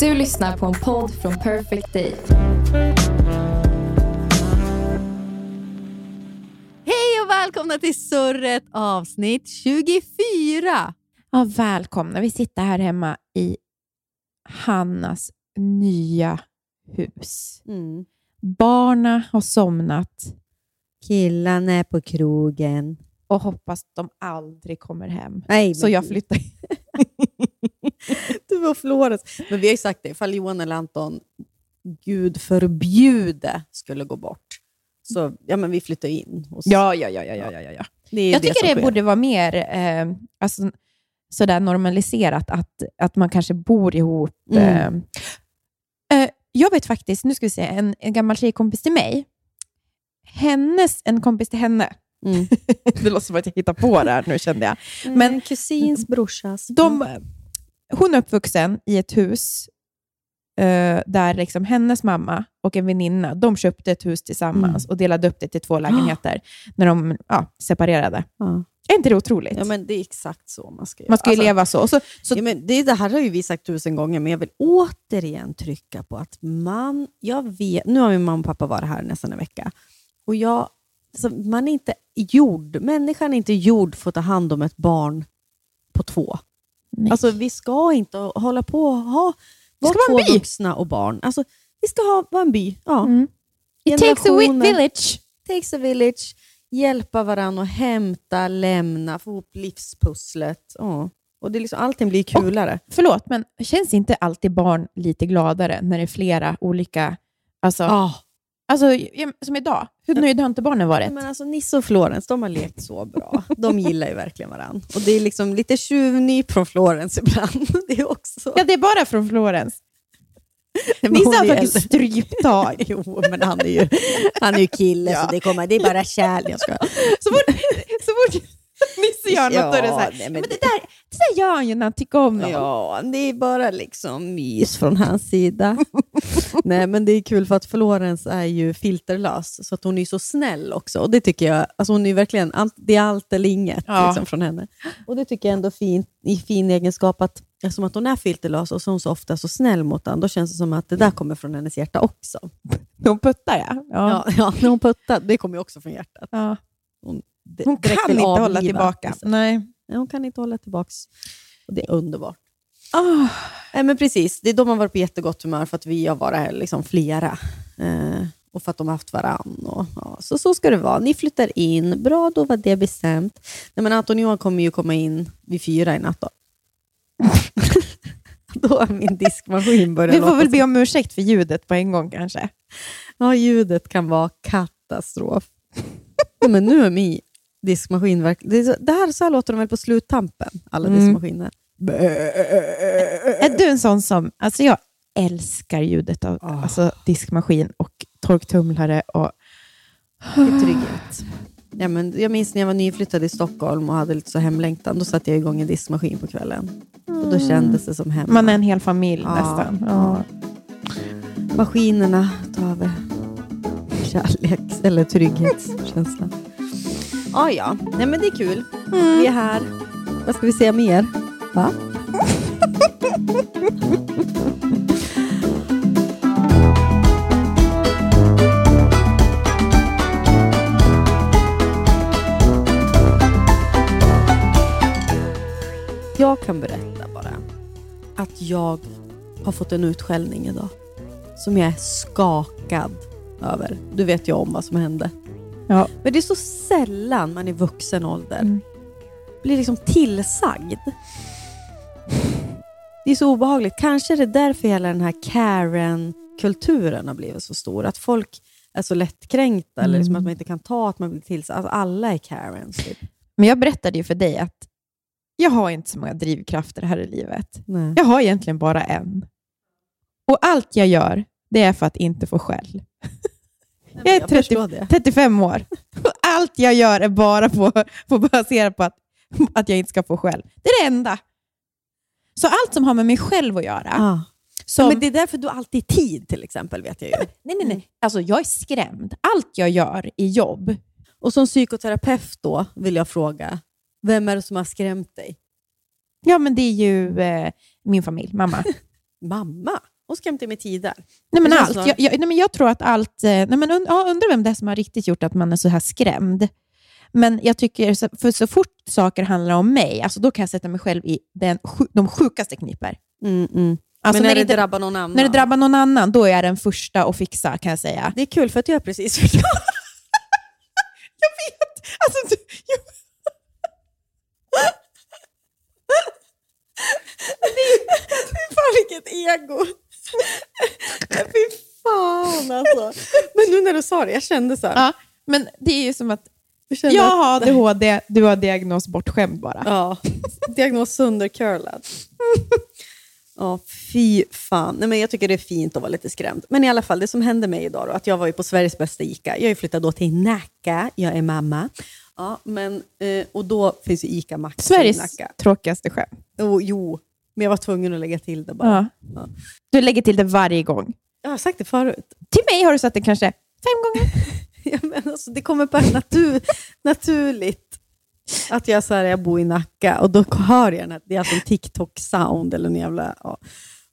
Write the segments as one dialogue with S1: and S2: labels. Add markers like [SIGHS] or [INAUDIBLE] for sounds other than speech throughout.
S1: Du lyssnar på en podd från Perfect Day.
S2: Hej och välkomna till Surret avsnitt 24.
S3: Ja, välkomna. Vi sitter här hemma i Hannas nya hus.
S2: Mm.
S3: Barna har somnat
S2: Killarna är på krogen.
S3: och hoppas de aldrig kommer hem.
S2: Nej,
S3: Så jag flyttar. [LAUGHS]
S2: Du var Florens. Men vi har ju sagt det, ifall Johan eller Anton, gud förbjude, skulle gå bort. Så ja, men vi flyttar in. hos-
S3: Ja, ja, ja, ja, ja, ja, ja.
S2: det är
S3: Jag
S2: det
S3: tycker det
S2: sker.
S3: borde vara mer eh, alltså, sådär normaliserat att, att man kanske bor ihop.
S2: Mm.
S3: Eh, eh, jag vet faktiskt, nu ska vi se, en, en gammal tjejkompis till mig, hennes, en kompis till henne,
S2: Mm. [LAUGHS]
S3: det låter som att jag hittar på det här nu kände jag.
S2: Men
S3: Men
S2: kusins brorsas.
S3: de, hon är uppvuxen i ett hus eh, där liksom hennes mamma och en väninna de köpte ett hus tillsammans och delade upp det till två lägenheter [GASPS] när de ja, separerade.
S2: Ja.
S3: Är inte det otroligt?
S2: ja, men det är exakt så man ska göra.
S3: Man ska ju
S2: Alltså,
S3: leva så. Så, så
S2: ja, men det, det här har ju vi sagt tusen gånger, men jag vill återigen trycka på att man, jag vet, nu har min mamma och pappa varit här nästan en vecka, och jag, alltså, man är inte gjord, människan är inte gjord för att ta hand om ett barn på två.
S3: Nej.
S2: Alltså vi ska inte hålla på och ha, vara
S3: ska vara
S2: två vuxna och barn. Alltså, vi ska ha, vara en by. Ja.
S3: Mm. It takes a village.
S2: takes a village, hjälpa varandra och hämta, lämna, få ihop livspusslet. Ja. Och det är liksom, allting blir kulare.
S3: Förlåt, men känns inte alltid barn lite gladare när det är flera olika... Alltså,
S2: Ja.
S3: Alltså, ja, som idag. Hur nöjda har inte barnen varit?
S2: Men alltså, Nisse och Florens, de har lekt så bra. De gillar ju verkligen varandra. Och det är liksom lite tjuvnyp från Florens ibland. [LAUGHS] Det är också...
S3: Ja, det är bara från Florens. [LAUGHS] Nisse har
S2: är
S3: tagit stryptag. [LAUGHS]
S2: Jo, men han är ju, han är ju kille, så det, kommer, det är bara kärlek. Jag ska.
S3: Så fort, så fort [LAUGHS] Nisse gör något, då är det så här,
S2: nej,
S3: men
S2: men
S3: det, där, det där gör han ju när han tycker om någon.
S2: Ja, det är bara liksom mys från hans sida. [LAUGHS] Nej, men det är kul för att Florens är ju filterlös, så att hon är så snäll också. Och det tycker jag, alltså hon är verkligen, allt, det är allt eller inget
S3: Ja.
S2: liksom, från henne. Och det tycker jag ändå är fint, i fin egenskap att eftersom att hon är filterlös och så är hon så ofta så snäll mot honom, då känns det som att det där kommer från hennes hjärta också.
S3: Hon puttar ja. ja.
S2: Ja, [LAUGHS] ja när hon puttar, det kommer också från hjärtat.
S3: ja.
S2: Hon,
S3: Hon kan inte hålla
S2: avliva
S3: tillbaka.
S2: vissa.
S3: Nej.
S2: Nej, hon kan inte hålla tillbaka. Och det är underbart.
S3: Ah.
S2: Nej, men precis. Det är de har varit på jättegott humör för att vi har varit här liksom flera. Eh, och för att de har haft varann. Och, ja, så, så ska det vara. Ni flyttar in. Bra, då var det bestämt. Nej, men Anton och Johan kommer ju komma in vid fyra i natt. Då, [LAUGHS] då har min diskmaskin börjat
S3: Vi får
S2: låta
S3: väl be om ursäkt för ljudet på en gång kanske.
S2: Ja, ljudet kan vara katastrof. [LAUGHS] men nu är min diskmaskin. Det, är så, det här så här låter de väl på sluttampen, alla
S3: Mm.
S2: diskmaskiner.
S3: Är du en sån som... Alltså jag älskar ljudet av
S2: Ah.
S3: alltså, diskmaskin och torktumlare. Och,
S2: är trygghet. Ja, men jag minns när jag var nyflyttad i Stockholm och hade lite så hemlängtan. Då satte jag igång en diskmaskin på kvällen. Och då kändes det som hemma.
S3: man är en hel familj
S2: Ja.
S3: nästan. Ja.
S2: Maskinerna tar över kärlek eller trygghetskänslan. Ah, ja, Nej, men det är kul. Vi är här. Vad ska vi säga mer? Va? Jag kan berätta bara att jag har fått en utskällning idag som jag är skakad över. Du vet ju om vad som hände.
S3: Ja.
S2: Men det är så sällan man i vuxen ålder
S3: Mm.
S2: blir liksom tillsagd. Det är så obehagligt. Kanske är det därför hela den här Karen-kulturen har blivit så stor. Att folk är så lättkränkta, eller liksom
S3: Mm.
S2: att man inte kan ta att man blir tillsagd. Alltså alla är Karens. Typ.
S3: Men jag berättade ju för dig att jag har inte så många drivkrafter här i livet.
S2: Nej.
S3: Jag har egentligen bara en. Och allt jag gör, det är för att inte få skäll. [LAUGHS] Jag är
S2: jag
S3: 30,
S2: förstår det.
S3: 35 år. [LAUGHS] Allt jag gör är bara på, på baserat på att, att jag inte ska få skäll. Det är det enda. Så allt som har med mig själv att göra.
S2: Ja.
S3: Som,
S2: Ja, men det är därför du alltid är tid till exempel, vet jag ju.
S3: nej, nej, nej. Alltså, jag är skrämd. Allt jag gör i jobb,
S2: Och som psykoterapeut då, vill jag fråga, vem är det som har skrämt dig?
S3: ja, men det är ju eh, min familj, mamma. [LAUGHS]
S2: Mamma? Hon skrämde med tider.
S3: Nej, men
S2: Det
S3: allt. Jag, jag, nej, men jag tror att allt... eh, Nej, men und, ja, undrar vem det är som har riktigt gjort att man är så här skrämd. Men jag tycker, för så fort saker handlar om mig, alltså då kan jag sätta mig själv i den, de sjukaste kniper.
S2: Mm, mm.
S3: Alltså
S2: men när,
S3: när,
S2: det drabbar någon annan?
S3: när det drabbar någon annan, då är jag den första att fixa, kan jag säga.
S2: Det är kul för att jag är precis så. [LAUGHS]
S3: Jag vet! Alltså, du, jag, [LAUGHS]
S2: Fy fan vilket ego! [LAUGHS] Fy fan alltså. Men nu när du sa det, jag kände så här.
S3: ja, men det är ju som att
S2: jag
S3: har ADHD, du har diagnos bortskämd bara.
S2: Ja, diagnos söndercurlad. Ja, fy fan. Nej, men jag tycker det är fint att vara lite skrämd. Men i alla fall, det som hände mig idag då, att jag var ju på Sveriges bästa ICA. Jag är flyttad då till Nacka, jag är mamma. Ja, men, eh, och då finns ju ICA Maxi i
S3: Sveriges
S2: Nacka.
S3: tråkigaste skämt.
S2: Oh, jo, men jag var tvungen att lägga till det bara.
S3: Ja. Du lägger till det varje gång.
S2: Jag har sagt det förut.
S3: Till mig har du sagt det kanske fem gånger. [LAUGHS]
S2: Ja, men alltså, det kommer bara natur, naturligt att jag, så här, jag bor i Nacka och då hör jag den här, det är alltså en TikTok-sound eller en jävla... Ja.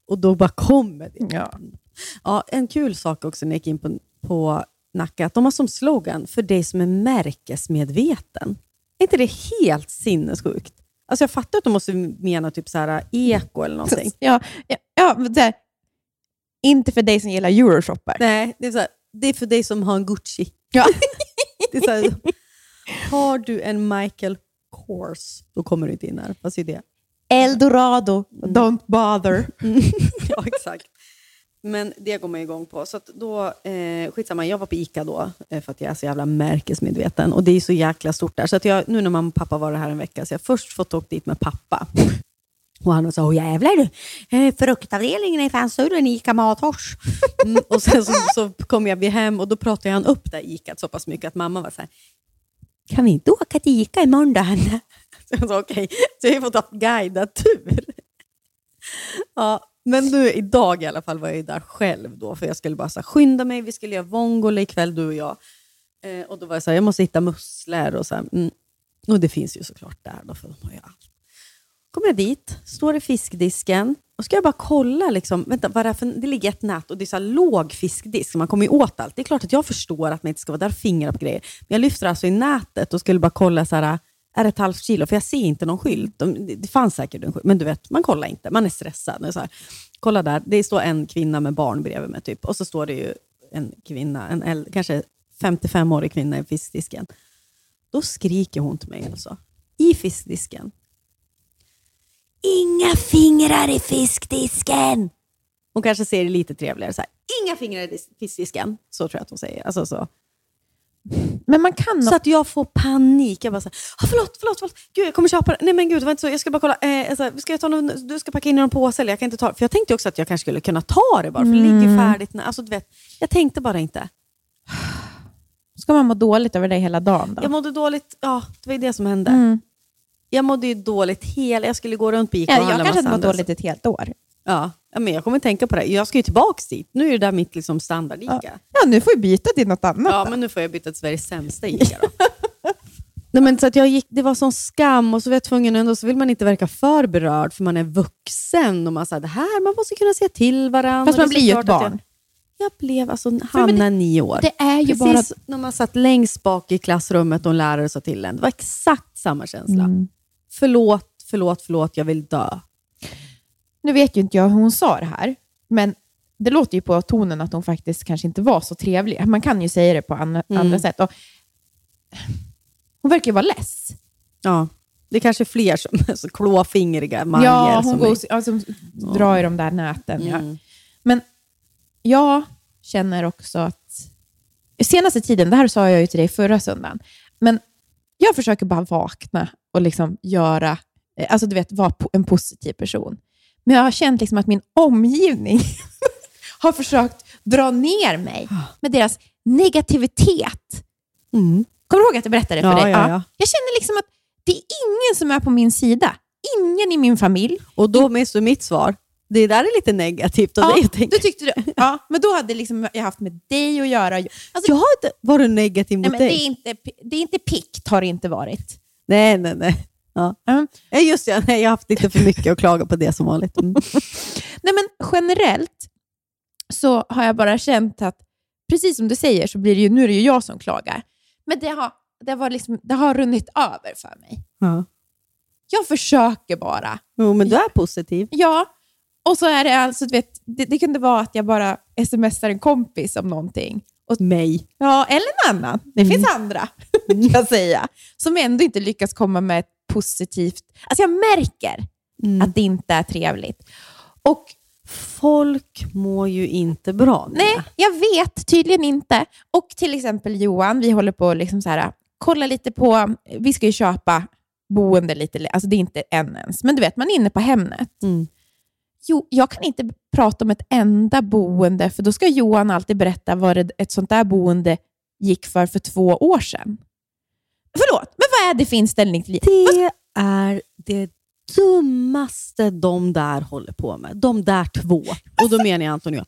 S2: Och då bara kommer det.
S3: Ja.
S2: Ja, en kul sak också när jag gick in på, på Nacka, att de har som slogan för dig som är märkesmedveten. Är inte det helt sinnessjukt? Alltså jag fattar att de måste mena typ så här eko eller någonting. [LAUGHS]
S3: Ja, ja, ja det, inte för dig som gillar euroshopper.
S2: Nej, det är, så här, det är för dig som har en Gucci.
S3: Ja. [LAUGHS]
S2: Det är så här, har du en Michael Kors, då kommer du inte in här. Vad säger det?
S3: Eldorado, don't bother. [LAUGHS]
S2: ja, exakt. Men det går man igång på. Så att då, eh, skitsamma, jag var på ICA då, eh, för att jag är så jävla märkesmedveten. Och det är så jäkla stort där. Så att jag, nu när mamma och pappa var här en vecka, så jag först fått åka dit med pappa. Och han sa, åh jävlar du, eh, fruktavdelningen är fan större än ICA Mathors. Mm, och sen så, så kom jag hem och då pratade han upp det ICA så pass mycket att mamma var så här, kan vi inte åka till ICA imorgon då, Hanna? Så jag sa okej, så jag har fått ha guidad tur. Ja, men du, idag i alla fall var jag ju där själv då, för jag skulle bara så här, skynda mig, vi skulle göra vongole ikväll du och jag. Eh, och då var jag så här, jag måste hitta musslor och så här, mm. Och det finns ju såklart där då, för de har ju allt. Kommer jag dit, står i fiskdisken och ska jag bara kolla, liksom, vänta, vad är det, för, det ligger ett nät och det är så här låg fiskdisk, så man kommer ju åt allt. Det är klart att jag förstår att man inte ska vara där och fingra på grejer. Men jag lyfter alltså i nätet och skulle bara kolla, så här, är det ett halvt kilo? För jag ser inte någon skylt. De, det, fanns säkert en skylt, men du vet, man kollar inte. Man är stressad. Det är så här, kolla där, det står en kvinna med barn bredvid mig, typ. och så står det ju en kvinna, en äldre, kanske 55-årig kvinna i fiskdisken. Då skriker hon till mig alltså, i fiskdisken. Inga fingrar i fiskdisken! Hon kanske ser det lite trevligare. Så här, Inga fingrar i fiskdisken. Så tror jag att hon säger. Alltså, så.
S3: Men man kan
S2: så att jag får panik. Jag bara så här, ah, förlåt, förlåt, förlåt. Gud, jag kommer köpa det. Nej men gud, det var inte så. Jag ska bara kolla. Eh, så här, ska jag ta någon, du ska packa in i någon påse eller jag kan inte ta det. För jag tänkte också att jag kanske skulle kunna ta det bara, för det ligger färdigt. Alltså, du vet, jag tänkte bara inte.
S3: ska man må dåligt över det hela dagen då?
S2: Jag mådde dåligt. Ja, det var ju det som hände.
S3: Mm.
S2: Jag mådde ju dåligt hela... Jag skulle gå runt på Ica och
S3: Ja, jag
S2: handla
S3: kanske
S2: massa
S3: hade mått dåligt ett helt år.
S2: Ja, ja, men jag kommer tänka på det. Jag ska ju tillbaka dit. Nu är det där mitt liksom standard-ICA.
S3: Ja.
S2: Ja.
S3: Ja, nu får vi byta till något annat. då.
S2: men nu får jag byta till Sveriges sämsta [LAUGHS] ICA då. Nej, men så att jag gick, det var sån skam och så var jag tvungen ändå, så vill man inte verka för berörd för man är vuxen och man sa det här, man måste kunna säga till varandra.
S3: Fast man blir ju ett barn.
S2: Jag, jag blev, alltså Hanna
S3: det-
S2: nio år.
S3: Det är ju
S2: Precis
S3: bara...
S2: när man satt längst bak i klassrummet och en lärare sa till en. Det var exakt samma känsla.
S3: Mm.
S2: Förlåt, förlåt, förlåt, jag vill dö.
S3: Nu vet ju inte jag hur hon sa det här, men det låter ju på tonen att hon faktiskt kanske inte var så trevlig. Man kan ju säga det på andra,
S2: Mm.
S3: andra sätt. Och hon verkar ju vara less.
S2: Ja, det är kanske fler som är [LAUGHS] så klåfingriga majer.
S3: Ja, hon
S2: som
S3: går,
S2: är-
S3: alltså, drar i de där näten. Ja.
S2: Mm.
S3: Men jag känner också att... Senaste tiden, det här sa jag ju till dig förra söndagen, men jag försöker bara vakna och liksom göra eh, alltså du vet, vara en positiv person. Men jag har känt liksom att min omgivning [LAUGHS] har försökt dra ner mig med deras negativitet.
S2: Mm.
S3: Kommer du ihåg att jag berättade för
S2: Ja,
S3: dig?
S2: ja, ja.
S3: Jag känner liksom att det är ingen som är på min sida. Ingen i min familj.
S2: Och då minns du mitt svar. Det där är lite negativt. Och
S3: Ja,
S2: det, jag
S3: då tyckte du, ja, men då hade liksom jag haft med dig att göra. Alltså,
S2: jag har inte varit negativ
S3: nej,
S2: mot
S3: det,
S2: dig.
S3: är inte, det är inte pikt, har det inte varit.
S2: Nej, nej, nej. Ja.
S3: Mm.
S2: Ja, Just det, jag har haft lite för mycket att klaga på det som vanligt. Mm. [LAUGHS]
S3: Nej, men generellt så har jag bara känt att, precis som du säger, så blir det ju, nu är det ju jag som klagar. Men det har, det var liksom, det har runnit över för mig.
S2: Ja.
S3: Jag försöker bara.
S2: Jo, men du är positiv.
S3: Ja, och så är det alltså, du vet, det, det kunde vara att jag bara smsar en kompis om någonting. Och,
S2: Mig.
S3: ja, eller en annan. Det
S2: Mm.
S3: finns andra, [LAUGHS] kan jag säga, som ändå inte lyckas komma med ett positivt... Alltså jag märker
S2: Mm.
S3: att det inte är trevligt. Och
S2: Folk mår ju inte bra. Nina.
S3: Nej, jag vet tydligen inte. Och till exempel Johan, vi håller på liksom så här, kolla lite på, vi ska ju köpa boende lite, alltså det är inte än ens, men du vet, man är inne på Hemnet.
S2: Mm.
S3: Jo, jag kan inte prata om ett enda boende, för då ska Johan alltid berätta vad ett sånt där boende gick för för två år sedan. Förlåt, men vad är det för inställning till livet?
S2: Det är det dummaste de där håller på med. De där två. Och då menar jag Anton och jag.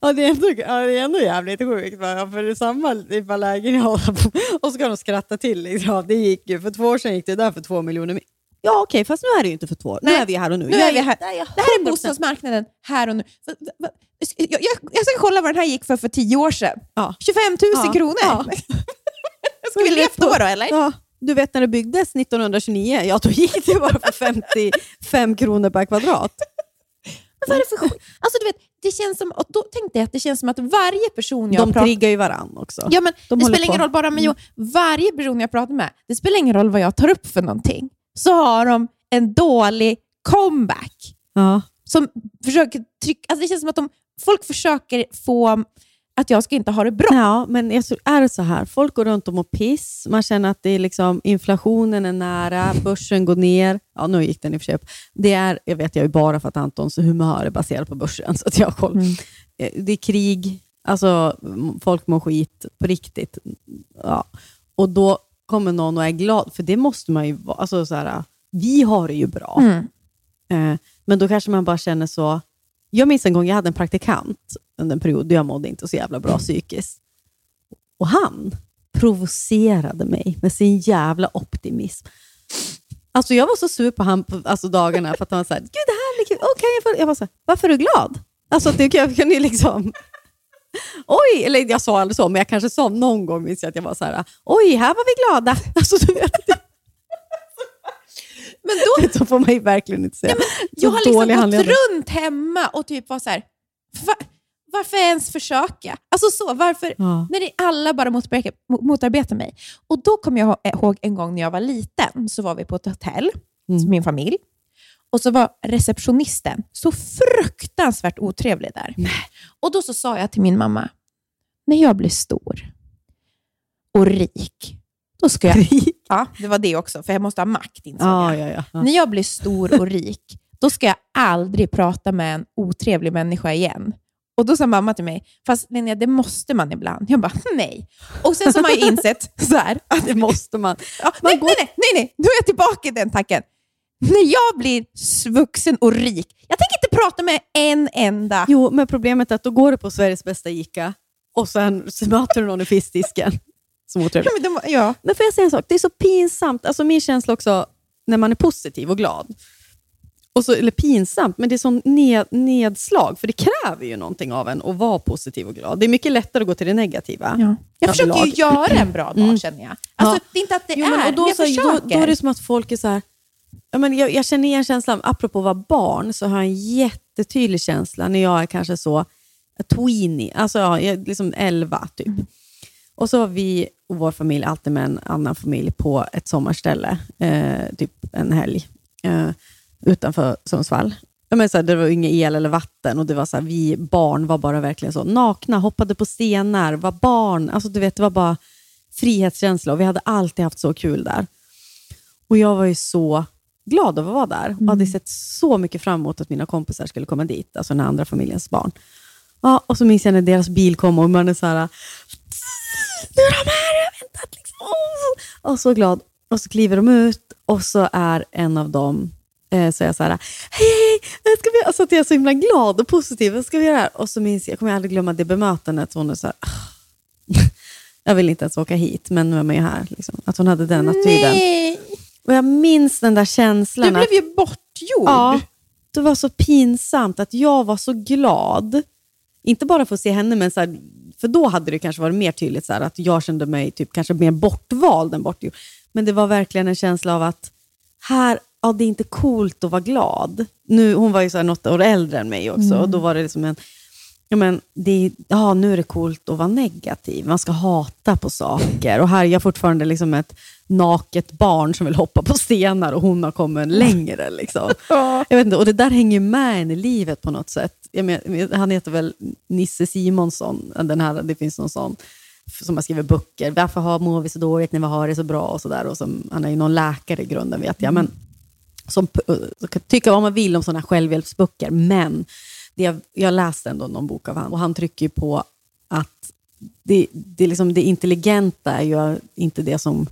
S2: Ja, det är ändå, ja, det är ändå jävligt sjukt. va? För det är samma typ av lägen och så ska de skratta till. Liksom. Ja, det gick ju, för två år sedan gick det där för två miljoner. Ja, okej, fast nu är det ju inte för två. Nu
S3: Nej,
S2: är vi här och nu.
S3: nu
S2: Jag
S3: är vi här.
S2: där
S3: Det här är
S2: 100%.
S3: bostadsmarknaden här och nu. Jag, jag, jag ska kolla vad den här gick för för tio år sedan.
S2: Ja.
S3: 25 000
S2: Ja,
S3: kronor.
S2: ja. [LAUGHS]
S3: Ska vi levt då, då eller?
S2: Ja, du vet när det byggdes 1929, ja då gick det bara för 55 kronor per kvadrat.
S3: Men vad är det för? Alltså, du vet, det känns som, och då tänkte jag att det känns som att varje person jag
S2: De
S3: pratar
S2: triggar ju varann också.
S3: Ja, men
S2: De
S3: det spelar
S2: på. Mm.
S3: ingen roll bara med Jo. Varje person jag pratar med, det spelar ingen roll vad jag tar upp för någonting, så har de en dålig comeback.
S2: Ja.
S3: Som försöker trycka, alltså det känns som att de, folk försöker få att jag ska inte ha det bra.
S2: Ja, men är det så här, folk går runt och mår piss, man känner att det är liksom, inflationen är nära, börsen går ner. Ja, nu gick den i och för sig upp. Det är, jag vet jag ju bara för att Antons humör är baserat på börsen, så att jag har koll. Eh, Det är krig, alltså folk mår skit på riktigt. Ja. Och då kommer någon och är glad, för det måste man ju vara. Alltså, så här, vi har det ju bra.
S3: Mm.
S2: Eh, men då kanske man bara känner så. Jag minns en gång jag hade en praktikant under en period då jag mådde inte så jävla bra psykiskt. Och han provocerade mig med sin jävla optimism. Alltså jag var så sur på på alltså dagarna för att han var såhär, gud det här blir kul, okej. jag får-" jag var såhär, varför är du glad? Alltså du kan kunde ju liksom, [LAUGHS] oj, eller jag sa aldrig så, men jag kanske sa någon gång, minns jag att jag var så här, oj, här var vi glada. [LAUGHS] Alltså du vet, [LAUGHS]
S3: Men då,
S2: så får man ju verkligen inte säga.
S3: jag
S2: Så
S3: har liksom gått
S2: handledare.
S3: runt hemma och typ var så här, "Va- varför ens försöka? Alltså så, varför?
S2: Ja.
S3: När det, alla bara motarbetar, motarbetar mig. Och då kommer jag ihåg en gång när jag var liten, så var vi på ett hotell,
S2: Mm.
S3: min familj. Och så var receptionisten så fruktansvärt otrevlig där. Och då så sa jag till min mamma, när jag blir stor och rik, då ska jag... [LAUGHS] Ja, det var det också, för jag måste ha makt insåg
S2: Ja,
S3: jag.
S2: ja, ja. ja.
S3: När jag blir stor och rik, då ska jag aldrig prata med en otrevlig människa igen. Och då sa mamma till mig, fast Linnea, det måste man ibland. Jag bara, nej. Och sen så har man ju insett så här, att [LAUGHS]
S2: Det måste man.
S3: ja, nej, nej, nej, nej, nej, nu är jag tillbaka i den tacken. När jag blir vuxen och rik, jag tänker inte prata med en enda.
S2: Jo, men problemet är att då går du på Sveriges bästa Ica och sen så möter du någon i fiskdisken. Som
S3: Ja,
S2: otrevligt.
S3: men de, ja.
S2: Men får jag säga en sak? Det är så pinsamt. Alltså min känsla också när man är positiv och glad. Och så, eller pinsamt, men det är sån ned, nedslag. För det kräver ju någonting av en att vara positiv och glad. Det är mycket lättare att gå till det negativa.
S3: Ja. Jag försöker ju göra en bra dag, känner jag. Alltså,
S2: Ja.
S3: Det är inte att det
S2: Jo,
S3: är,
S2: men, och då,
S3: jag
S2: så, då,
S3: försöker.
S2: då är det som att folk är så här... Ja, men jag, jag känner igen känslan, apropå att vara barn, så har jag en jättetydlig känsla när jag är kanske så tweenie, alltså ja, liksom 11 typ. Och så var vi och vår familj alltid med en annan familj på ett sommarställe, eh, typ en helg, eh, utanför Sundsvall. Men så här, det var inget el eller vatten och det var så här, vi barn var bara verkligen så nakna, hoppade på stenar, var barn. Alltså, du vet, det var bara frihetskänsla och vi hade alltid haft så kul där. Och jag var ju så glad av att vara där. Och hade sett så mycket fram emot att mina kompisar skulle komma dit, alltså den andra familjens barn. Ja, och så minns jag när deras bil kom och man är så här, nu är de här, jag har väntat. Liksom. Och så glad. Och så kliver de ut och så är en av dem eh, så jag så här, hej, hej, ska vi, alltså att jag är så himla glad och positiv, vad ska vi göra här? Och så minns jag, jag kommer aldrig glömma det bemötandet, hon är så här, "Ah." [LAUGHS] jag vill inte ens åka hit, men nu är man ju här. Liksom. Att hon hade den attityden.
S3: Nej,
S2: Och jag minns den där
S3: du
S2: känslan.
S3: blev
S2: att,
S3: ju bortgjord.
S2: ja, det var så pinsamt att jag var så glad. Inte bara för att se henne, men så här, för då hade det kanske varit mer tydligt så här, att jag kände mig typ kanske mer bortvald än bortgjord. Men det var verkligen en känsla av att här, ja, det är inte coolt att vara glad. Nu, hon var ju så här något år äldre än mig också och då var det liksom en Ja, men det, ja, nu är det coolt att vara negativ. Man ska hata på saker. Och här är jag fortfarande liksom ett naket barn som vill hoppa på stenar och hon har kommit längre. Liksom. [LAUGHS]
S3: Ja.
S2: Jag vet inte, och det där hänger med en i livet på något sätt. Men, han heter väl Nisse Simonsson, den här, det finns någon sån som har skrivit böcker. Varför har, mår vi så dåligt när vi har det så bra? och så där. Och som, Han är ju någon läkare i grunden vet jag. Men, som kan tycka vad man vill om sådana självhjälpsböcker, men det jag, jag läste ändå någon bok av han och han trycker på att det, det, är liksom, det intelligenta är ju inte det som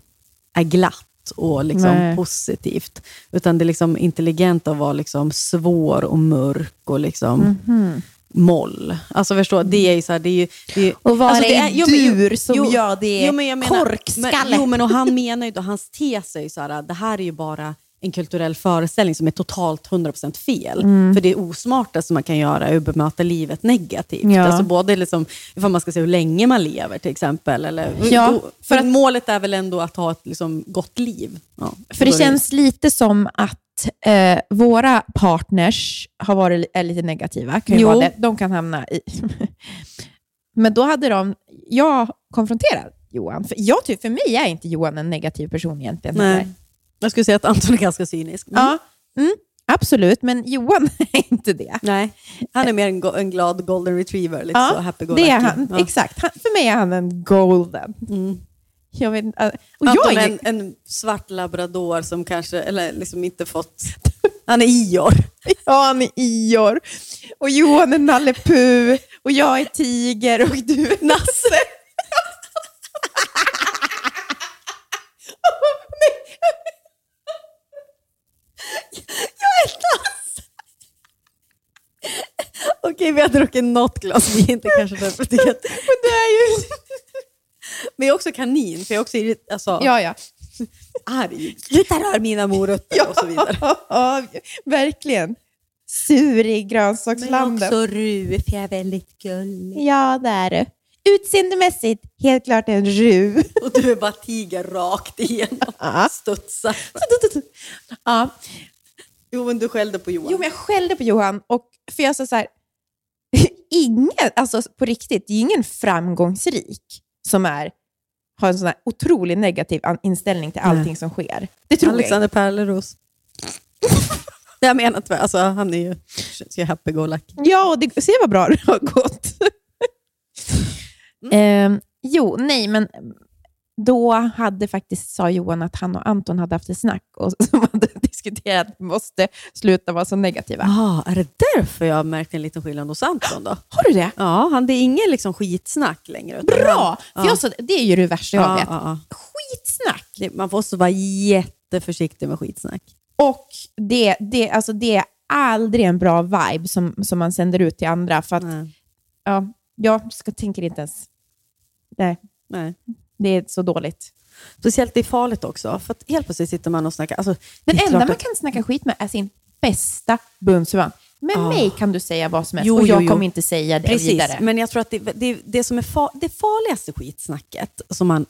S2: är glatt och liksom
S3: Nej.
S2: positivt, utan det är liksom intelligenta att vara liksom svår och mörk och liksom
S3: Mhm.
S2: moll. Alltså förstå, det är ju så här, det är ju... Det är, ju-
S3: Och vara
S2: alltså, det är-
S3: dur som
S2: jo,
S3: gör det
S2: jo, men jag menar-
S3: korkskalle.
S2: Men, jo, men och han menar ju, då, hans tes är ju så här, det här är ju bara en kulturell föreställning som är totalt 100% fel.
S3: Mm.
S2: För det osmartaste man kan göra är att bemöta livet negativt.
S3: Ja.
S2: Alltså både liksom, ifall man ska se hur länge man lever till exempel. Eller,
S3: Ja,
S2: då-
S3: för
S2: för
S3: att-
S2: målet är väl ändå att ha ett liksom, gott liv. Ja,
S3: För det
S2: är
S3: känns lite som att eh, våra partners har varit är lite negativa. Kan
S2: Jo.
S3: det. De kan hamna i... [LAUGHS] Men då hade de... Jag konfronterat Johan. För, jag tycker, för mig är inte Johan en negativ person egentligen.
S2: Nej. Jag skulle säga att Anton är ganska cynisk. Mm.
S3: Ja, mm, absolut. Men Johan [LAUGHS] är inte det.
S2: Nej, han är mer en, en glad golden retriever. Lite så happy go
S3: det är han.
S2: Ja.
S3: Exakt. Han, för mig är han en golden.
S2: Mm.
S3: Jag vet, inte, och jag
S2: Anton
S3: är
S2: är en, en svart labrador som kanske, eller liksom inte fått... [LAUGHS] Han är Ior.
S3: Ja, han är Ior. Och Johan är Nalle Puh. Och jag är Tiger och du är Nasse. [LAUGHS]
S2: Okej, vi har druckit något glas vin, det kanske därför tycker att...
S3: Men [LAUGHS] det är ju...
S2: Men jag är också kanin, för jag är också irrit- alltså,
S3: Ja, ja.
S2: arg. Sluta rör mina morötter och så vidare.
S3: ja, verkligen. Sur i grönsakslandet.
S2: ru, för jag är väldigt gullig.
S3: Ja, det är du. Utseendemässigt helt klart en ru. [LAUGHS]
S2: Och du är bara tiger rakt igenom.
S3: Ja.
S2: Studsar.
S3: ja.
S2: Jo, men du skällde på Johan.
S3: Jo, men jag skällde på Johan. Och för jag sa så här, [LAUGHS] ingen, alltså på riktigt, det är ingen framgångsrik som är, har en sån här otroligt negativ inställning till allting som sker. Det tror jag
S2: Alexander Pärleros. [LAUGHS] jag menar inte, alltså han är ju ju happy go lucky.
S3: Ja, och det, se vad bra det har gått. Ehm, jo, nej, men då hade faktiskt, sa Johan att han och Anton hade haft ett snack och [LAUGHS] som hade diskuterat att vi måste sluta vara så negativa.
S2: Ah, är det därför jag har märkt en liten skillnad hos Anton då?
S3: Har du det?
S2: Ja, han, det är ingen liksom skitsnack längre.
S3: Bra! För jag sa, det är ju det värsta jag
S2: ja,
S3: vet.
S2: ja, ja.
S3: Skitsnack!
S2: Det, man måste vara jätteförsiktig med skitsnack.
S3: Och det, det, alltså det är aldrig en bra vibe som, som man sänder ut till andra. För att,
S2: Nej.
S3: ja, jag ska, tänker inte ens... Nej,
S2: Nej.
S3: Det är så dåligt.
S2: Speciellt det är farligt också, för att helt plötsligt sitter man och snackar. Alltså,
S3: Den enda man kan snacka skit med är sin bästa bundsförvant. Med
S2: Ah.
S3: mig kan du säga vad som helst
S2: Jo,
S3: och jag
S2: jo, jo.
S3: kommer inte säga det
S2: Precis,
S3: vidare.
S2: men jag tror att det, det, det som är far, det farligaste skitsnacket som man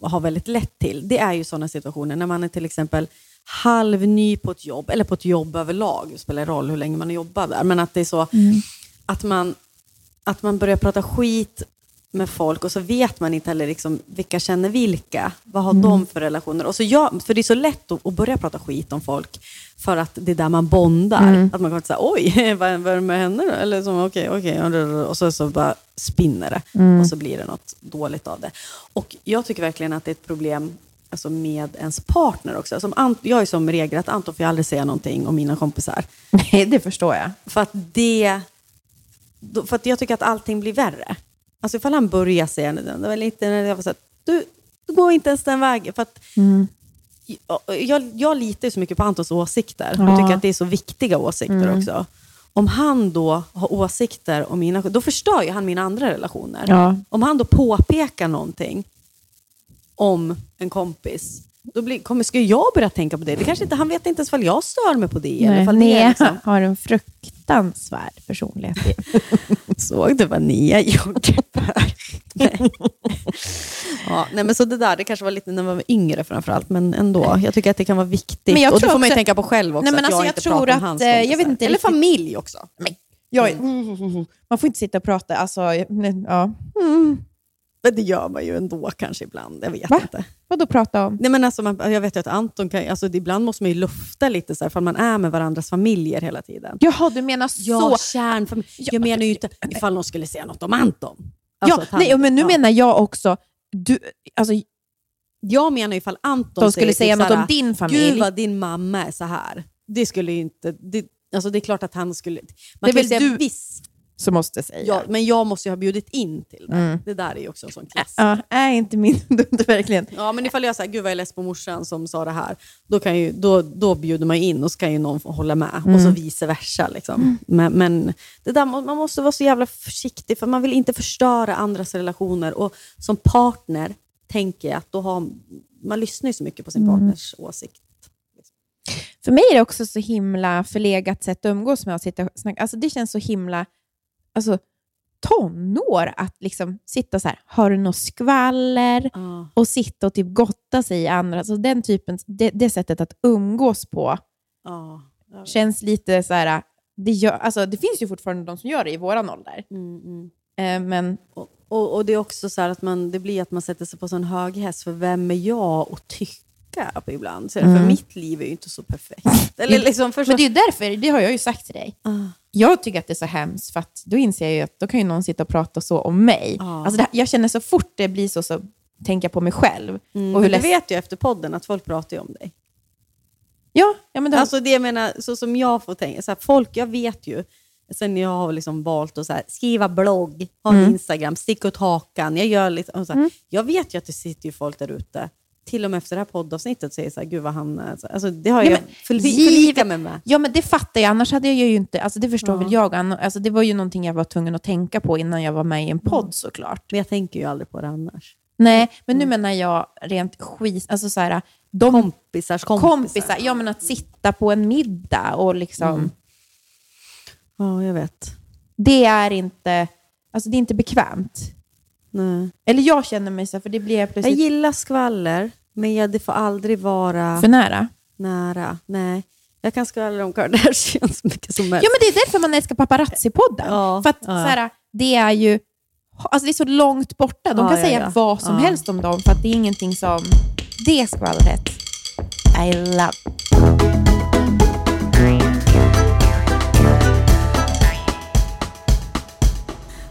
S2: har väldigt lätt till, det är ju sådana situationer när man är till exempel halvny på ett jobb, eller på ett jobb överlag, det spelar roll hur länge man har jobbat där, men att det är så att, man, att man börjar prata skit med folk och så vet man inte heller liksom, vilka känner vilka. Vad har de för relationer? Och så jag, för det är så lätt att, att börja prata skit om folk för att det är där man bondar. Att man kommer säga oj, [LAUGHS] vad, vad är det med henne då? Eller så, okej, okej. Och så, så bara spinner det och så blir det något dåligt av det. Och jag tycker verkligen att det är ett problem alltså med ens partner också. Som Ant- jag är som regel att Anton får aldrig säga någonting om mina kompisar. [LAUGHS]
S3: Nej, det förstår jag.
S2: För att det... För att jag tycker att allting blir värre. Alltså ifall han börjar säga det, var lite jag var så här, du, du går inte ens den vägen. För att jag, jag, jag litar ju så mycket på Antons åsikter och
S3: Ja.
S2: tycker att det är så viktiga åsikter också. Om han då har åsikter om mina, då förstör ju han mina andra relationer.
S3: Ja.
S2: Om han då påpekar någonting om en kompis, då blir, kommer, ska jag börja tänka på det? det kanske inte, han vet inte ens ifall jag stör mig på det.
S3: Nej, Nea
S2: liksom, [LAUGHS]
S3: har en fruktansvärd personlighet. [LAUGHS]
S2: Såg du vad Nia gjorde? [LAUGHS] Ja, nej, men så det där, det kanske var lite när man var yngre framförallt, men ändå. Jag tycker att det kan vara viktigt.
S3: Men jag
S2: och det får man ju
S3: också-
S2: tänka på själv också,
S3: Nej, men
S2: att
S3: alltså,
S2: jag
S3: jag
S2: inte
S3: tror
S2: pratar om
S3: att,
S2: hans
S3: eh, jag vet inte
S2: Eller
S3: riktigt-
S2: familj också.
S3: Jag, man får inte sitta och prata. Alltså, ja. mm.
S2: Men det gör man ju ändå kanske ibland. Jag vet
S3: Va?
S2: inte.
S3: Vadå prata om?
S2: Nej, men alltså, man, jag vet ju att Anton kan, alltså, ibland måste man ju lufta lite så här, för man är med varandras familjer hela tiden.
S3: Jaha, du menar
S2: Ja,
S3: så.
S2: kärnfamilj.
S3: Ja,
S2: Jag menar ju inte ifall någon skulle säga något om Anton. Alltså,
S3: ja,
S2: han-
S3: nej, men nu
S2: ja.
S3: menar jag också, du, alltså,
S2: Jag menar ifall Anton
S3: de skulle
S2: säger
S3: säga
S2: typ
S3: något
S2: så här,
S3: om din familj.
S2: Gud vad din mamma är så här. Det skulle ju inte... Det, alltså det är klart att han skulle... Man
S3: Det
S2: kan
S3: väl
S2: säga
S3: du-
S2: viss,
S3: som måste säga.
S2: ja, men jag måste ju ha bjudit in till det.
S3: Mm.
S2: Det där är ju också en sån klass.
S3: Ja, är inte min [LAUGHS] dumt verkligen.
S2: Ja, men ifall jag säger gud vad jag är less på morsan som sa det här, då, kan ju, då, då bjuder man ju in och så kan ju någon hålla med. Och
S3: Mm.
S2: så vice versa. Liksom. Men, men det där, man måste vara så jävla försiktig, för man vill inte förstöra andras relationer. Och som partner tänker jag att då har, man lyssnar ju så mycket på sin
S3: Mm.
S2: partners åsikt.
S3: För mig är det också så himla förlegat sätt att umgås med att sitta och snacka. Alltså det känns så himla alltså, tonår att liksom sitta så här, har du något skvaller?
S2: Ja.
S3: Och sitta och typ gotta sig i andra. Alltså den typen, det, det sättet att umgås på.
S2: Ja.
S3: känns lite så här... Det, gör, alltså, det finns ju fortfarande de som gör det i våran ålder.
S2: Mm, mm.
S3: Eh, men
S2: Och, och, och det är också så att man, det blir att man sätter sig på sån hög häst, för vem är jag att tycka på ibland? Så, För
S3: Mm.
S2: mitt liv är ju inte så perfekt. Eller [LAUGHS] liksom för
S3: Men det är ju därför, det har jag ju sagt till dig.
S2: Ah.
S3: Jag tycker att det är så hemskt, för att då inser jag ju att då kan ju någon sitta och prata så om mig.
S2: Ja.
S3: Alltså det, jag känner så fort det blir så, så tänker jag på mig själv.
S2: Mm,
S3: och hur
S2: men
S3: leds-
S2: vet ju efter podden att folk pratar ju om dig.
S3: Ja, ja men det,
S2: Alltså det jag menar, så som jag får tänka, så här, folk, jag vet ju, sen jag har liksom valt att så här, skriva blogg, ha en Instagram, sticka ut hakan, jag gör och så här, jag vet ju att det sitter ju folk där ute, till och med efter det här poddavsnittet, säger så här, gud vad han, är", så- alltså, det har
S3: Ja,
S2: jag
S3: men
S2: förli-
S3: givet-
S2: förlika mig med.
S3: Ja, men det fattar jag. Annars hade jag ju inte... Alltså det förstår
S2: Ja.
S3: väl jag. Alltså det var ju någonting jag var tvungen att tänka på innan jag var med i en podd såklart.
S2: Men jag tänker ju aldrig på det annars.
S3: Nej, men nu menar jag rent skit... Alltså så här, de
S2: Kompisars kompisar.
S3: kompisar. Ja, men att sitta på en middag och liksom...
S2: Ja, jag vet.
S3: Det är inte... Alltså det är inte bekvämt.
S2: Nej.
S3: Eller jag känner mig så, för det blir
S2: Jag
S3: plötsligt
S2: gillar skvaller, men jag, det får aldrig vara
S3: för nära.
S2: nära. Nej. Jag kan skvallra om Kardashians så mycket som helst.
S3: Ja, men det är därför man älskar paparazzi-podden.
S2: Ja,
S3: för att
S2: ja.
S3: så här, det är ju... Alltså det är så långt borta. De
S2: Ja,
S3: kan
S2: ja,
S3: säga
S2: ja.
S3: vad som
S2: Ja.
S3: helst om dem, för att det är ingenting som... Det skvallret. I love.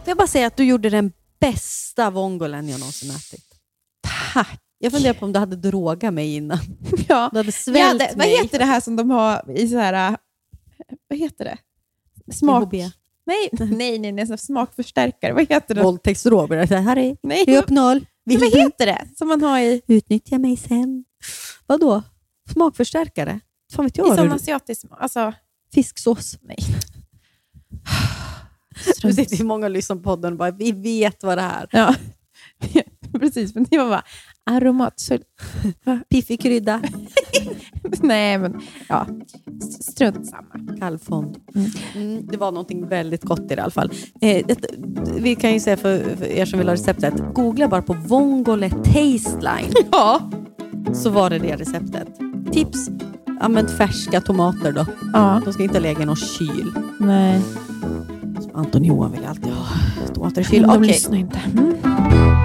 S2: Får jag bara säga att du gjorde den bästa vongolen jag någonsin ätit.
S3: Tack.
S2: Jag funderar på om du hade drogat mig innan. [LAUGHS]
S3: Ja.
S2: Du hade
S3: Ja,
S2: svällt
S3: det, vad
S2: mig.
S3: heter det här som de har i så här... äh, Vad heter det? Smak...
S2: GHB. [LAUGHS]
S3: Nej, nej, nej, nej, smakförstärkare. Vad heter det?
S2: Våldtäktsdrog. Jag säger, Harry,
S3: Nej,
S2: upp noll. Vill
S3: vad heter det? Som man har i,
S2: utnyttja mig sen? Vadå? Smakförstärkare? Fan vet
S3: i
S2: jag.
S3: sån
S2: hur-
S3: asiatisk. Alltså,
S2: Fisksås.
S3: nej. [LAUGHS]
S2: Nu sitter ju många och lyssnar på podden och bara, vi vet vad det är.
S3: Ja, [LAUGHS] precis. Men det var bara aromat.
S2: Piffig krydda. [LAUGHS]
S3: nej, men ja. Strunt samma.
S2: Kallfond.
S3: Mm.
S2: Mm, det var någonting väldigt gott i det i alla fall. Eh, det, vi kan ju säga för, för er som vill ha receptet, googla bara på Vongole Tasteline. [LAUGHS]
S3: Ja.
S2: Så var det det receptet. Tips, använd färska tomater då.
S3: ja.
S2: De ska inte lägga i någon kyl.
S3: Nej.
S2: Anton och Johan vill alltid ha. [LAUGHS]
S3: De
S2: Okej.
S3: lyssnar inte. Mm.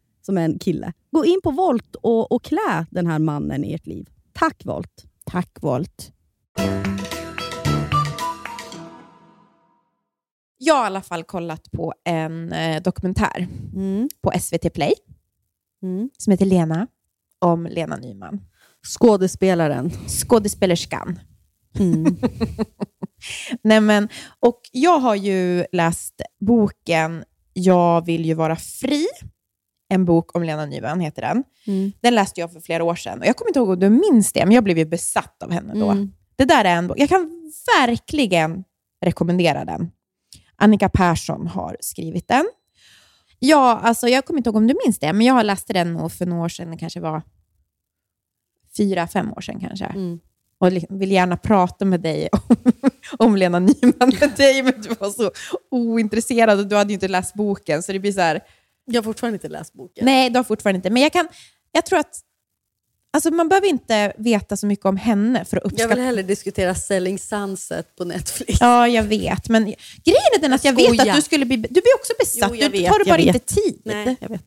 S2: som är en kille. Gå in på Volt och, och klä den här mannen i ert liv. Tack Volt!
S3: Tack Volt. Jag har i alla fall kollat på en eh, dokumentär på SVT Play som heter Lena, om Lena Nyman.
S2: Skådespelaren.
S3: Skådespelerskan. [LAUGHS] Nej, men, och jag har ju läst boken Jag vill ju vara fri. En bok om Lena Nyman heter den. Den läste jag för flera år sedan. Och jag kommer inte ihåg om du minns det, men jag blev ju besatt av henne då.
S2: Mm.
S3: Det där är en bok. Jag kan verkligen rekommendera den. Annika Persson har skrivit den. Ja, alltså, jag kommer inte ihåg om du minns det, men jag läste den nog för några år sedan. Det kanske var fyra, fem år sedan kanske.
S2: Mm.
S3: Och vill gärna prata med dig om, [LAUGHS] om Lena Nyman med dig, men du var så ointresserad och du hade ju inte läst boken. Så det blir så här,
S2: Jag har fortfarande inte läst boken.
S3: nej, du har fortfarande inte. Men jag, kan, jag tror att alltså man behöver inte veta så mycket om henne för att
S2: Jag
S3: uppskatta
S2: vill hellre diskutera Selling Sunset på Netflix.
S3: Ja, jag vet. Men grejen är den att jag vet att du skulle bli... Du blir också besatt.
S2: Jo, jag
S3: du tar
S2: jag
S3: bara inte tid.
S2: Nej, jag vet.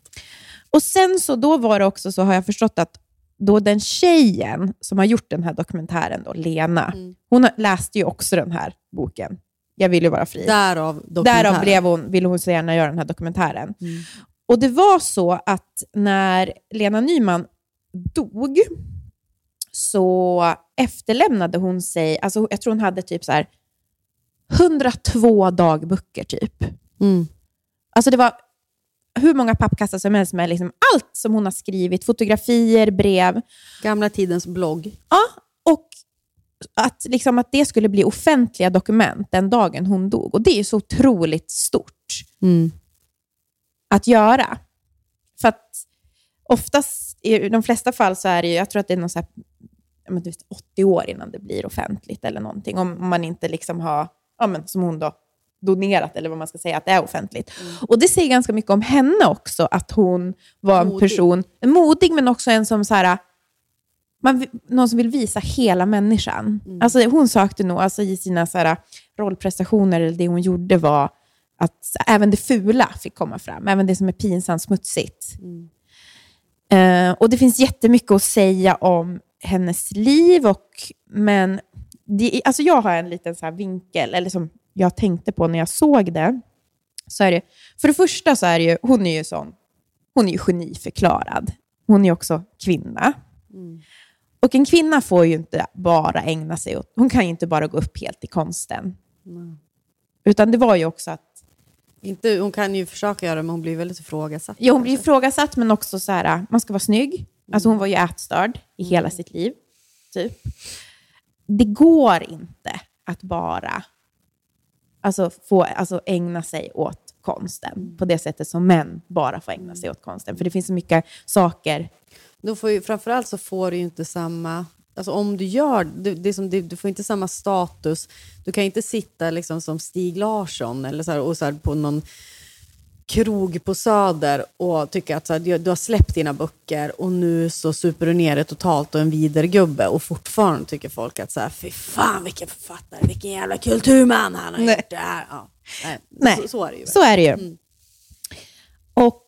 S3: Och sen så då var det också så har jag förstått att då den tjejen som har gjort den här dokumentären, då, Lena,
S2: Mm.
S3: hon läste ju också den här boken. Jag vill ju vara fri.
S2: Därav.
S3: Därav blev hon, ville hon så gärna göra den här dokumentären. Och det var så att när Lena Nyman dog så efterlämnade hon sig, alltså jag tror hon hade typ så här 102 dagböcker typ.
S2: Mm.
S3: Alltså det var hur många pappkassar som helst med liksom allt som hon har skrivit, fotografier, brev.
S2: Gamla tidens blogg.
S3: Ja, att, liksom, att det skulle bli offentliga dokument den dagen hon dog. Och det är så otroligt stort att göra. För att oftast, i de flesta fall så är det ju, jag tror att det är någon så här, du vet, 80 år innan det blir offentligt eller någonting. Om man inte liksom har, ja, men, som hon då, donerat eller vad man ska säga, att det är offentligt. Och det säger ganska mycket om henne också, att hon var en
S2: Modig.
S3: person, modig men också en som så här, man, någon som vill visa hela människan. Alltså, hon sökte nog alltså, i sina så här, rollprestationer, eller det hon gjorde var att även det fula fick komma fram. Även det som är pinsamt smutsigt. Eh, och det finns jättemycket att säga om hennes liv, och, men det, alltså jag har en liten så vinkel, eller som jag tänkte på när jag såg det. Så är det för det första så är det ju, hon är ju sån, hon är ju geniförklarad. Hon är också kvinna. Och en kvinna får ju inte bara ägna sig åt, hon kan ju inte bara gå upp helt i konsten. Utan det var ju också att
S2: Inte, hon kan ju försöka göra det, men hon blir väldigt ifrågasatt.
S3: Ja, hon blir ifrågasatt, men också så här, man ska vara snygg. Alltså hon var ju ätstörd i hela sitt liv. Typ. Det går inte att bara alltså, få, alltså, ägna sig åt konsten på det sättet som män bara får ägna sig åt konsten. För det finns så mycket saker.
S2: Då får ju, framförallt så får du ju inte samma... Alltså om du gör det, det som, det, du får inte samma status. Du kan inte sitta liksom som Stig Larsson eller så här, och så här på någon krog på Söder och tycka att så här, du, du har släppt dina böcker och nu så super du ner det totalt och en vidergubbe och fortfarande tycker folk att så här, fy fan vilken författare, vilken jävla kulturman han har
S3: Nej.
S2: gjort det här. Ja, nej,
S3: Nej,
S2: Så, så är det ju.
S3: Så är det ju. Och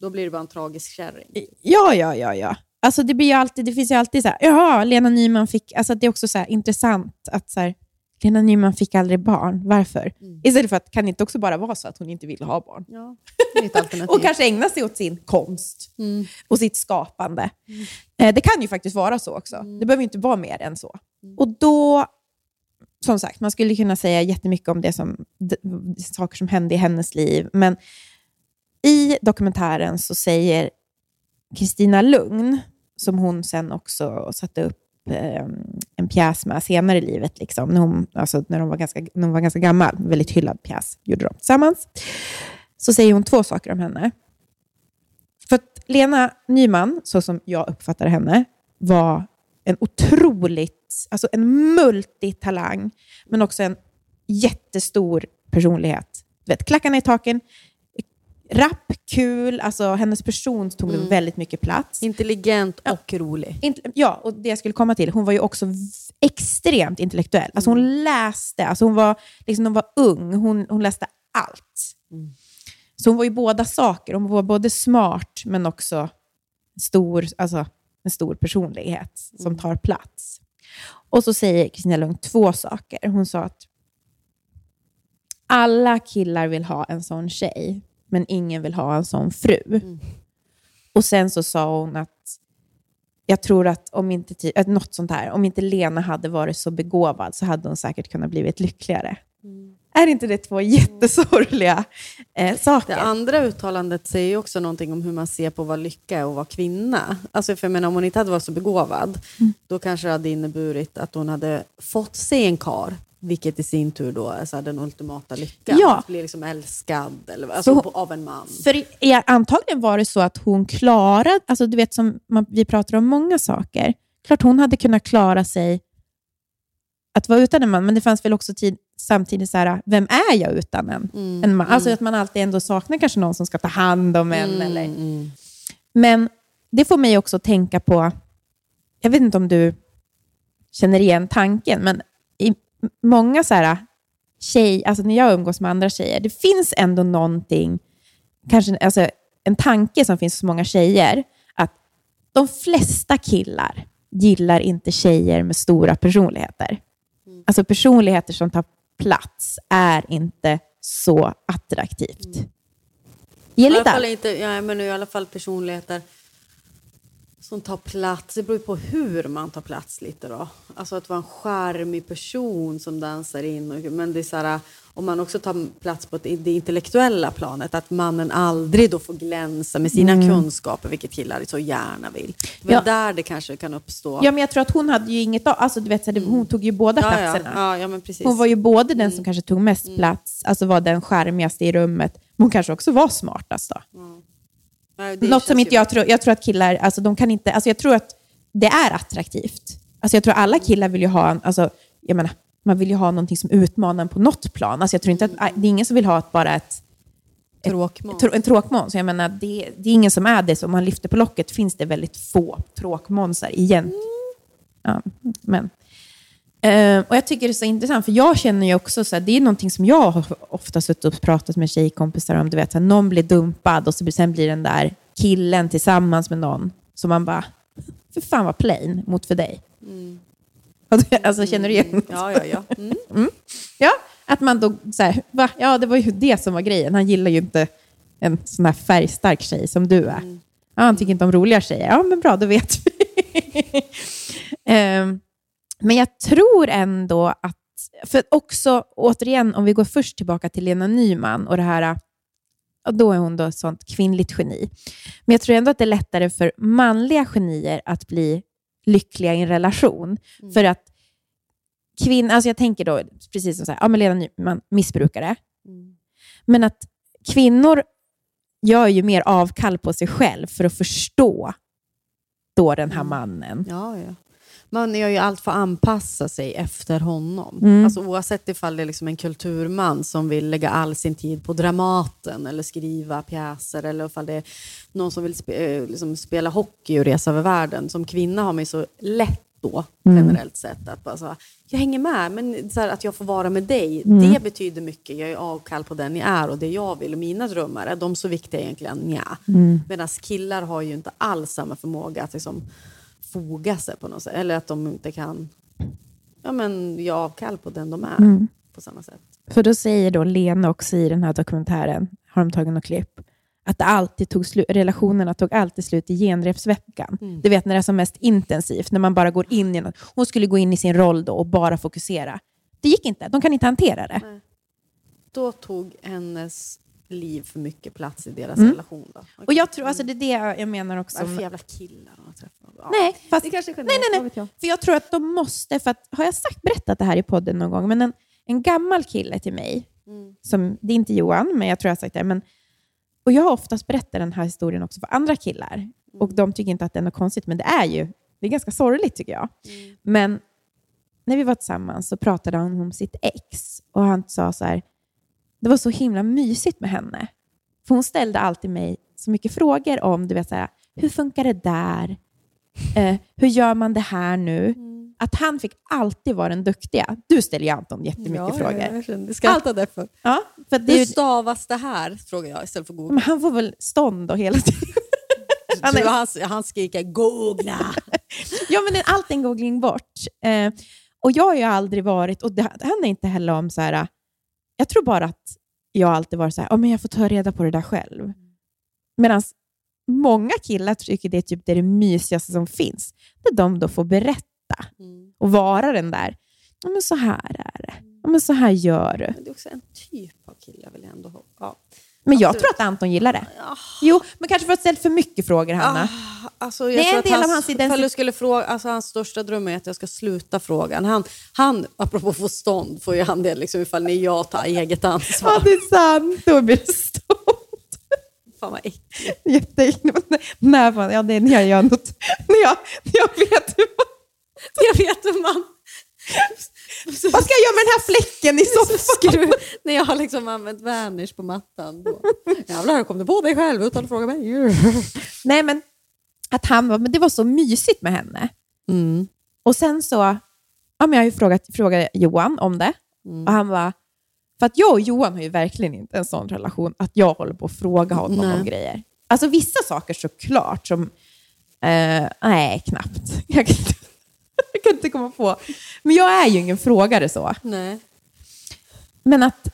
S2: Då blir det bara en tragisk kärring.
S3: Ja, ja, ja. ja. Alltså det, blir alltid, det finns ju alltid så här, jaha, Lena Nyman fick... Alltså det är också så här intressant att så här, Lena Nyman fick aldrig barn. Varför? Istället för att kan det inte också bara vara så att hon inte vill ha barn?
S2: Ja. [LAUGHS]
S3: Och kanske ägna sig åt sin konst och sitt skapande. Eh, det kan ju faktiskt vara så också. Det behöver inte vara mer än så. Och då, som sagt, man skulle kunna säga jättemycket om det som, saker som hände i hennes liv. Men i dokumentären så säger Kristina Lugn, som hon sen också satte upp ehm, en pjäs med senare i livet, liksom, när, hon, alltså, när, hon var ganska, när hon var ganska gammal, väldigt hyllad pjäs, gjorde de tillsammans, så säger hon två saker om henne. För att Lena Nyman, så som jag uppfattar henne, var en otroligt, alltså en multitalang, men också en jättestor personlighet. Du vet, klackarna i taken, rapp, kul, alltså hennes person tog väldigt mycket plats.
S2: Intelligent och rolig.
S3: Inte- Ja, och det jag skulle komma till, hon var ju också extremt intellektuell. Alltså hon läste, alltså hon var, liksom, hon var ung, hon, hon läste allt. Så hon var ju båda saker. Hon var både smart, men också stor, alltså, en stor personlighet som tar plats. Och så säger Kristina Lugn två saker. Hon sa att alla killar vill ha en sån tjej, men ingen vill ha en sån fru. Och sen så sa hon att jag tror att om inte, att något sånt här, om inte Lena hade varit så begåvad så hade hon säkert kunnat blivit lyckligare. Är inte det två jättesorgliga eh, saker?
S2: Det andra uttalandet säger också någonting om hur man ser på vad lycka är och vara kvinna. Alltså för jag menar, om hon inte hade varit så begåvad, då kanske det hade inneburit att hon hade fått se en kar, vilket i sin tur då är så här den ultimata lyckan.
S3: Ja.
S2: Att bli liksom älskad eller, alltså,
S3: hon-
S2: av en man.
S3: För i- i- antagligen var det så att hon klarade, alltså du vet som man, vi pratar om många saker, klart hon hade kunnat klara sig att vara utan en man, men det fanns väl också tid, samtidigt så här, vem är jag utan en, en man? Alltså att man alltid ändå saknar kanske någon som ska ta hand om en. Eller, men det får mig också tänka på, jag vet inte om du känner igen tanken, men många så här, tjej, alltså när jag umgås med andra tjejer, det finns ändå någonting, kanske alltså, en tanke som finns hos många tjejer, att de flesta killar gillar inte tjejer med stora personligheter. Alltså personligheter som tar plats är inte så attraktivt.
S2: I
S3: Gillar
S2: alla
S3: inte
S2: fall inte, ja, men i alla fall personligheter som tar plats. Det beror på hur man tar plats lite då. Alltså att vara en charmig person som dansar in. Och, men det är så här, om man också tar plats på det intellektuella planet, att mannen aldrig då får glänsa med sina kunskaper, vilket killar så gärna vill. Men
S3: Ja.
S2: där det kanske kan uppstå.
S3: Ja, men jag tror att hon hade ju inget av, alltså du vet, så hon tog ju båda
S2: ja,
S3: platserna.
S2: ja, ja, men precis.
S3: Hon var ju både den som kanske tog mest plats, alltså var den skärmigaste i rummet, men hon kanske också var smartast då.
S2: Ja,
S3: Något som inte jag tror, jag tror att killar, alltså de kan inte, alltså jag tror att det är attraktivt. Alltså jag tror alla killar vill ju ha, en, alltså, jag menar, man vill ju ha någonting som utmanar en på något plan. Alltså jag tror inte att, det är ingen som vill ha ett, bara ett,
S2: Tråkmåns.
S3: en tråkmåns. Jag menar, det, det är ingen som är det, så om man lyfter på locket finns det väldigt få tråkmånsar egentligen. Ja, men. Eh, och jag tycker det är så intressant, för jag känner ju också, så här, det är någonting som jag har ofta suttit och pratat med tjejkompisar om, du vet, så här, någon blir dumpad och så blir, sen blir den där killen tillsammans med någon som man bara, för fan vad plain mot för dig. Alltså känner du igen?
S2: Ja, ja, ja. Mm.
S3: Ja, att man då så här, va? Ja, det var ju det som var grejen. Han gillar ju inte en sån här färgstark tjej som du är. Ja, han tycker inte om roliga tjejer. Ja, men bra, då vet vi. [LAUGHS] Ehm, men jag tror ändå att, för också återigen, om vi går först tillbaka till Lena Nyman och det här, och då är hon då ett sånt kvinnligt geni. Men jag tror ändå att det är lättare för manliga genier att bli lyckliga i en relation. För att kvinnor, alltså jag tänker då, precis som så här, ja, men Lena Nyman, missbrukare. Men att kvinnor gör ju mer avkall på sig själv för att förstå då den här mannen.
S2: Ja, ja. Man gör ju allt för att anpassa sig efter honom.
S3: Mm.
S2: Alltså, oavsett ifall det är liksom en kulturman som vill lägga all sin tid på Dramaten eller skriva pjäser eller ifall det är någon som vill spe, eh, liksom spela hockey och resa över världen. Som kvinna har man ju så lätt då, generellt sett, att bara så jag hänger med, men så här, att jag får vara med dig, det betyder mycket. Jag är avkall på den jag är och det jag vill och mina drömmar, är de så viktiga egentligen? Ja. Medan killar har ju inte alls samma förmåga att liksom foga sig på något sätt. Eller att de inte kan ja, men, göra avkall på den de är på samma sätt.
S3: För då säger då Lena också i den här dokumentären, har de tagit något klipp, att det alltid tog slu- relationerna tog alltid slut i genrepsveckan. Du vet när det är som mest intensivt, när man bara går in i något. Hon skulle gå in i sin roll då och bara fokusera. Det gick inte, de kan inte hantera det.
S2: Då tog hennes liv för mycket plats i deras relation. Då.
S3: Och jag tror, alltså det är det jag menar också.
S2: Vad är det
S3: om-
S2: för jävla killar
S3: Nej, fast,
S2: Det kanske
S3: nej,
S2: generellt,
S3: nej, nej.
S2: jag.
S3: För jag tror att de måste, för att, har jag sagt, berättat det här i podden någon gång, men en, en gammal kille till mig, som, det är inte Johan, men jag tror jag har sagt det, men, och jag har oftast berättat den här historien också för andra killar, och de tycker inte att det är något konstigt, men det är ju det är ganska sorgligt tycker jag. Men när vi var tillsammans så pratade han om sitt ex, och han sa så här, det var så himla mysigt med henne. För hon ställde alltid mig så mycket frågor om, du vet, så här, hur funkar det där? Eh, hur gör man det här nu? Att han fick alltid vara den duktiga. Du ställer ju Anton jättemycket frågor. Ja,
S2: Jag skrattade för.
S3: för att det
S2: Hur stavas det här? Frågar jag istället för
S3: men
S2: googla.
S3: han får väl stånd då hela tiden. [LAUGHS] Han är-
S2: han, han skriker googla. [LAUGHS]
S3: ja, men det är allt en googling bort. Eh, och jag har ju aldrig varit, och det handlar inte heller om så här, jag tror bara att jag alltid varit så här, oh, men jag får ta reda på det där själv. Medan många killar tycker det är typ det, är det mysigaste som finns. Det de då får berätta och vara den där, ja, men så här är det. Ja, men så här gör du.
S2: Men det är också en typ av kille jag vill ändå ha. Ja.
S3: Men jag
S2: Absolut.
S3: tror att Anton gillar det. Jo, men kanske för att ställa för mycket frågor, Hanna.
S2: Alltså, jag
S3: Det är en del av
S2: hans,
S3: hans identitet.
S2: du skulle fråga, alltså, hans största dröm är att jag ska sluta frågan. Han, han apropå få stånd, får ju han det liksom, ifall ni jag tar eget ansvar.
S3: Ja, det är sant. Då blir det stort.
S2: Fan vad äckligt.
S3: Jätteäckligt. Nej, fan, ja, det, ni har jag något. Ni har, jag vet hur man...
S2: Jag vet hur man...
S3: Vad ska jag göra med den här fläcken i soffan?
S2: Skru, när jag har liksom använt Vanish på mattan. Då. Jävlar, kom du på dig själv utan att fråga mig?
S3: Nej, men att han var, men det var så mysigt med henne.
S2: Mm.
S3: Och sen så, ja, men jag har ju frågat, frågat Johan om det. Och han var, för att jag och Johan har ju verkligen inte en sån relation att jag håller på att fråga honom
S2: Nej.
S3: om grejer. Alltså vissa saker såklart som, eh, nej knappt. [LAUGHS] Jag kan, inte, jag kan inte komma på. Men jag är ju ingen frågare så.
S2: Nej.
S3: Men att,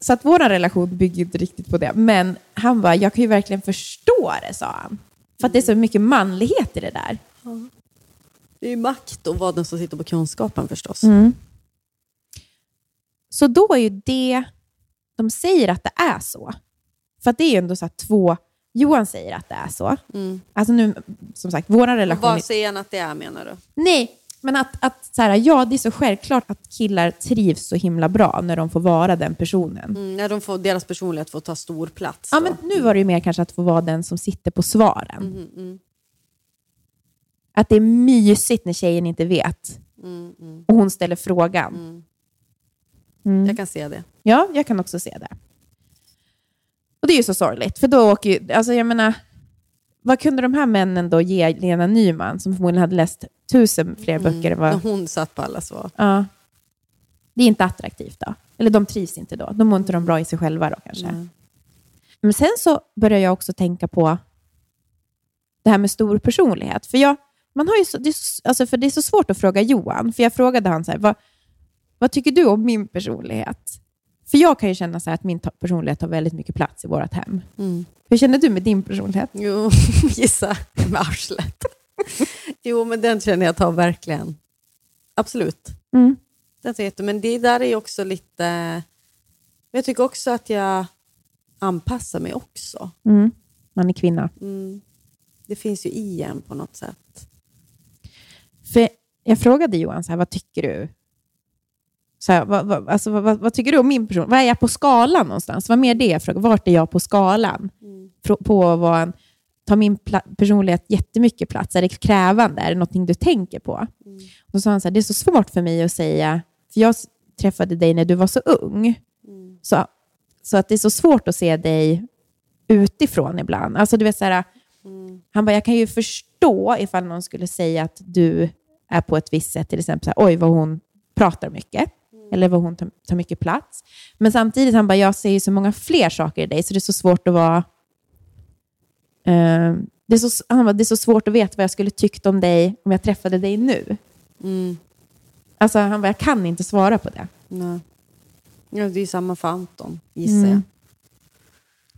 S3: så att vår relation bygger inte riktigt på det. Men han var, jag kan ju verkligen förstå det, sa han. För att det är så mycket manlighet i det där.
S2: Det är ju makt och vad den som sitter på kunskapen förstås.
S3: Så då är ju det, de säger att det är så. För att det är ju ändå så här två, Johan säger att det är så. Alltså nu, som sagt, vår relation...
S2: Vad säger han att det är menar du?
S3: Nej, men att, att så här, ja, det är så självklart att killar trivs så himla bra när de får vara den personen.
S2: Mm, när de får, deras personlighet får ta stor plats.
S3: Ja,
S2: då.
S3: men nu var det ju mer kanske att få vara den som sitter på svaren.
S2: Mm,
S3: Att det är mysigt när tjejen inte vet.
S2: Mm,
S3: Och hon ställer frågan.
S2: Jag kan se det.
S3: Ja, jag kan också se det. Och det är ju så sorgligt, för då åker ju, alltså jag menar, vad kunde de här männen då ge Lena Nyman, som förmodligen hade läst tusen fler böcker än
S2: hon satt på alla svar.
S3: Ja. Det är inte attraktivt då. Eller de trivs inte då. De mår inte de bra i sig själva då kanske. Men sen så börjar jag också tänka på det här med stor personlighet. För, jag, man har ju så, det, är så, alltså för det är så svårt att fråga Johan, för jag frågade han så här, vad, vad tycker du om min personlighet? För jag kan ju känna så att min personlighet har väldigt mycket plats i vårt hem.
S2: Mm.
S3: Hur känner du med din personlighet?
S2: Jo, [LAUGHS] gissa med arslet. jo, men den känner jag tar verkligen. Absolut.
S3: Mm.
S2: Den tar jätte, men det där är ju också lite... Jag tycker också att jag anpassar mig också.
S3: Mm. Man är kvinna.
S2: Mm. Det finns ju i en på något sätt.
S3: För jag frågade Johan, så här, vad tycker du? Så här, vad, vad, alltså, vad, vad, tycker du om min person? Var är jag på skalan någonstans? Vad mer det jag frågade. Vart är jag på skalan? På, på vad en, tar min personlighet jättemycket plats? Är det krävande? Är det någonting du tänker på? Då sa han så här, det är så svårt för mig att säga, för jag träffade dig när du var så ung. Så, så att det är så svårt att se dig utifrån ibland. Alltså, du vet, så här, Han bara, jag kan ju förstå ifall någon skulle säga att du är på ett visst sätt, till exempel så här, oj vad hon pratar mycket, eller vad hon tar, mycket plats. Men samtidigt, han bara, jag ser ju så många fler saker i dig, så det är så svårt att vara... Eh, det, är så, han bara, det är så svårt att veta vad jag skulle tyckt om dig om jag träffade dig nu.
S2: Mm.
S3: Alltså, han bara, jag kan inte svara på det.
S2: Nej. Ja, det är samma för Anton, gissar
S3: Mm.
S2: jag.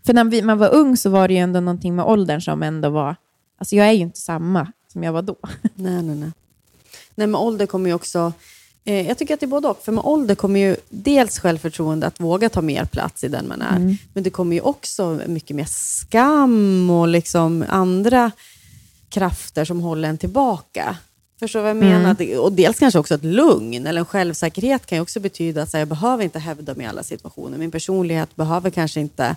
S3: För när man var ung så var det ju ändå någonting med åldern som ändå var... Alltså jag är ju inte samma som jag var då.
S2: Nej, nej, nej. Nej, med ålder kommer ju också... Eh, jag tycker att det är både och. För med ålder kommer ju dels självförtroende att våga ta mer plats i den man är.
S3: Mm.
S2: Men det kommer ju också mycket mer skam och liksom andra krafter som håller en tillbaka. Förstår du vad jag
S3: Mm.
S2: menar? Det- Och dels kanske också ett lugn eller en självsäkerhet kan ju också betyda att här, jag behöver inte hävda mig i alla situationer. Min personlighet behöver kanske inte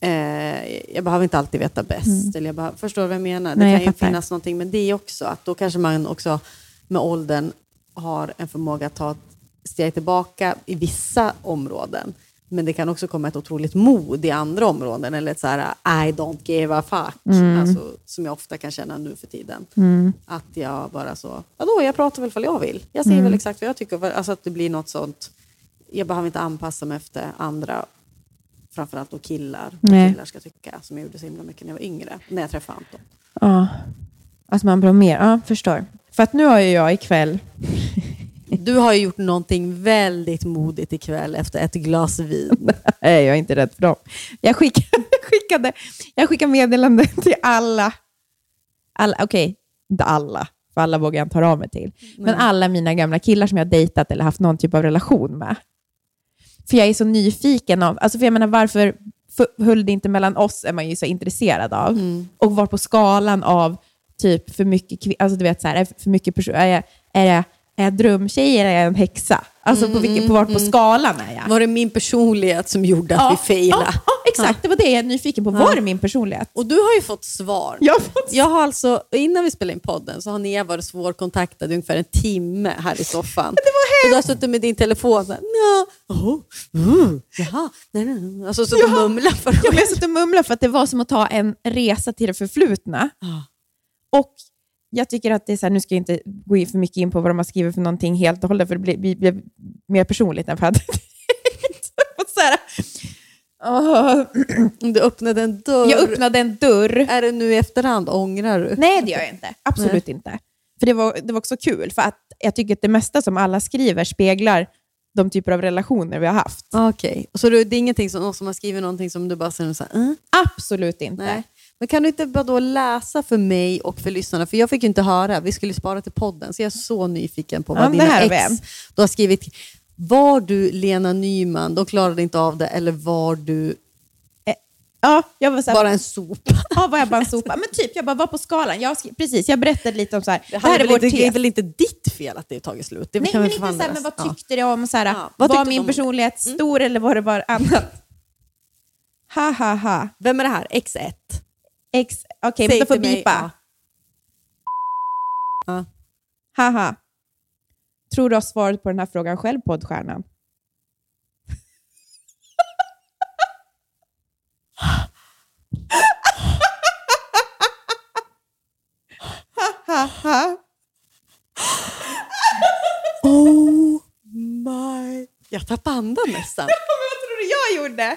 S2: eh, jag behöver inte alltid veta bäst. Eller jag behöver, förstår du vad jag menar? Det
S3: Mm. Nej, jag
S2: kan ju
S3: fattar.
S2: finnas någonting med det också. Att då kanske man också med åldern har en förmåga att ta ett steg tillbaka i vissa områden. Men det kan också komma ett otroligt mod i andra områden. Eller ett så här I don't give a fuck.
S3: Mm.
S2: Alltså, som jag ofta kan känna nu för tiden. Att jag bara så, vadå, jag pratar väl för jag vill. Jag säger
S3: Mm.
S2: väl exakt vad jag tycker. Alltså att det blir något sånt. Jag behöver inte anpassa mig efter andra. Framförallt då killar. Vad
S3: Nej.
S2: killar ska tycka. Som jag gjorde så himla mycket när jag var yngre. När jag träffade Anton.
S3: Ja. Alltså man blir mer... Ja, förstår. För att nu har ju jag ikväll... [LAUGHS]
S2: Du har ju gjort någonting väldigt modigt ikväll efter ett glas vin. [LAUGHS]
S3: Nej, jag är inte rädd för dem. Jag skickade, [LAUGHS] skickade, jag skickade meddelande till alla. alla Okej, inte alla, för alla vågar jag inte höra av mig till. Men alla mina gamla killar som jag dejtat eller haft någon typ av relation med. För jag är så nyfiken av, alltså för jag menar varför höll det inte mellan oss är man ju så intresserad av. Och var på skalan av typ för mycket, alltså du vet så här, är för mycket person, är jag, är jag, är jag drömtjej eller är jag en häxa? Alltså på, vilken, på vart på skalan är jag?
S2: Var det min personlighet som gjorde att vi failade?
S3: Ja, ja, exakt. Det var det jag är nyfiken på. Var är min personlighet?
S2: Och du har ju fått svar.
S3: Jag har fått
S2: Jag har alltså, innan vi spelade in podden så har Nia varit svårkontaktad i ungefär en timme här i soffan. Det var Och du har suttit med din telefon så här, "Nja, oh, mm, jaha, nej, nej, nej." Alltså så du mumlar för
S3: Jag har suttit och mumlat för att det var som att ta en resa till det förflutna.
S2: Ja.
S3: Och jag tycker att det är så här, nu ska jag inte gå in för mycket in på vad de har skrivit för någonting helt och hållet, för det blir, blir, blir mer personligt än [LAUGHS] för att... så här, Åh,
S2: Du öppnade en dörr.
S3: jag öppnade en dörr.
S2: Är det nu i efterhand? Ångrar du?
S3: Nej, det gör jag inte. Absolut inte. För det var, det var också kul, för att jag tycker att det mesta som alla skriver speglar de typer av relationer vi har haft.
S2: Okej, så du, det är ingenting som någon som har skrivit någonting som du bara säger så här, "Mm,
S3: Absolut inte.
S2: nej. Men kan du inte bara då läsa för mig och för lyssnarna? För jag fick ju inte höra, vi skulle spara till podden, så jag är så nyfiken på vad
S3: Ja, det
S2: dina ex du har skrivit. Var du Lena Nyman, de klarade inte av det, eller var du
S3: Ja, jag var så här,
S2: bara en sopa? [LAUGHS]
S3: Ja, var jag bara en sopa? Men typ, jag bara var på skalan. Jag precis, jag berättade lite om så här. Det, här är
S2: väl
S3: vår
S2: inte, det är väl inte ditt fel att det har tagit slut? Det
S3: Nej, men inte så här, men vad
S2: ja.
S3: tyckte du om så här,
S2: Ja, vad
S3: var min
S2: om- Mm.
S3: personlighet stor eller var det bara annat? [LAUGHS] Ha, ha, ha.
S2: Vem är det här? X1?
S3: Ex, Okej, men
S2: Säg
S3: då får
S2: till mig,
S3: bipa.
S2: Ja.
S3: Haha. Tror du har svaret på den här frågan själv, poddstjärnan? Haha. [LAUGHS]
S2: Oh my... Jag tappade andan nästan. [LAUGHS]
S3: Vad tror du jag gjorde?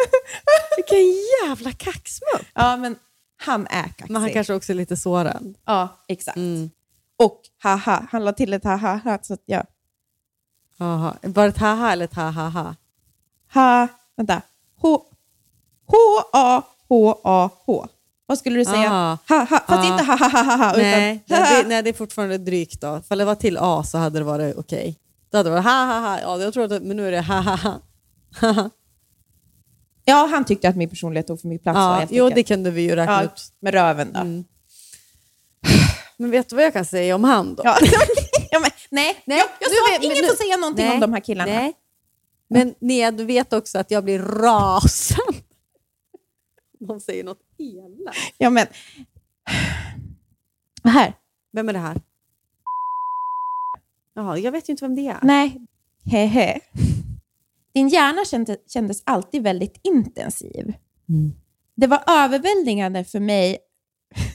S3: [LAUGHS]
S2: Vilken jävla kaxmupp.
S3: Ja, men Han är kaxig.
S2: Men han kanske också är lite sårad.
S3: Ja, exakt.
S2: Mm.
S3: Och haha, han la till ett haha. Så att, ja.
S2: Aha. Var det ett haha eller ett ha-ha-ha?
S3: Ha, vänta. H, H-A-H-A-H. Vad skulle du säga?
S2: Ah.
S3: Ha, ha, fast
S2: Ah.
S3: inte ha, ha, ha, ha, ha
S2: Nej,
S3: utan
S2: det, nej, det är fortfarande drygt då. Ifall det var till A så hade det varit okej. Då hade det varit ha-ha-ha. Ja, jag tror att, men nu är det ha-ha-ha. [LAUGHS]
S3: Ja, han tyckte att min personlighet tog för mycket plats.
S2: Ja, jo, det kunde vi ju räkna
S3: ja,
S2: ut.
S3: Med röven då.
S2: Mm. Men vet du vad jag kan säga om han då?
S3: Ja. [LAUGHS] ja, men, nej,
S2: Nej,
S3: jag, jag sa
S2: vet-
S3: ingen
S2: nu-
S3: får säga någonting
S2: Nej,
S3: om de här killarna.
S2: Nej. Men Nea, du vet också att jag blir rasande. De säger något elakt.
S3: Ja, men... [SIGHS] Här.
S2: Vem är det här? Jaha, jag vet ju inte vem det är.
S3: Nej. Hehe. Din hjärna kände, kändes alltid väldigt intensiv.
S2: Mm.
S3: Det var överväldigande för mig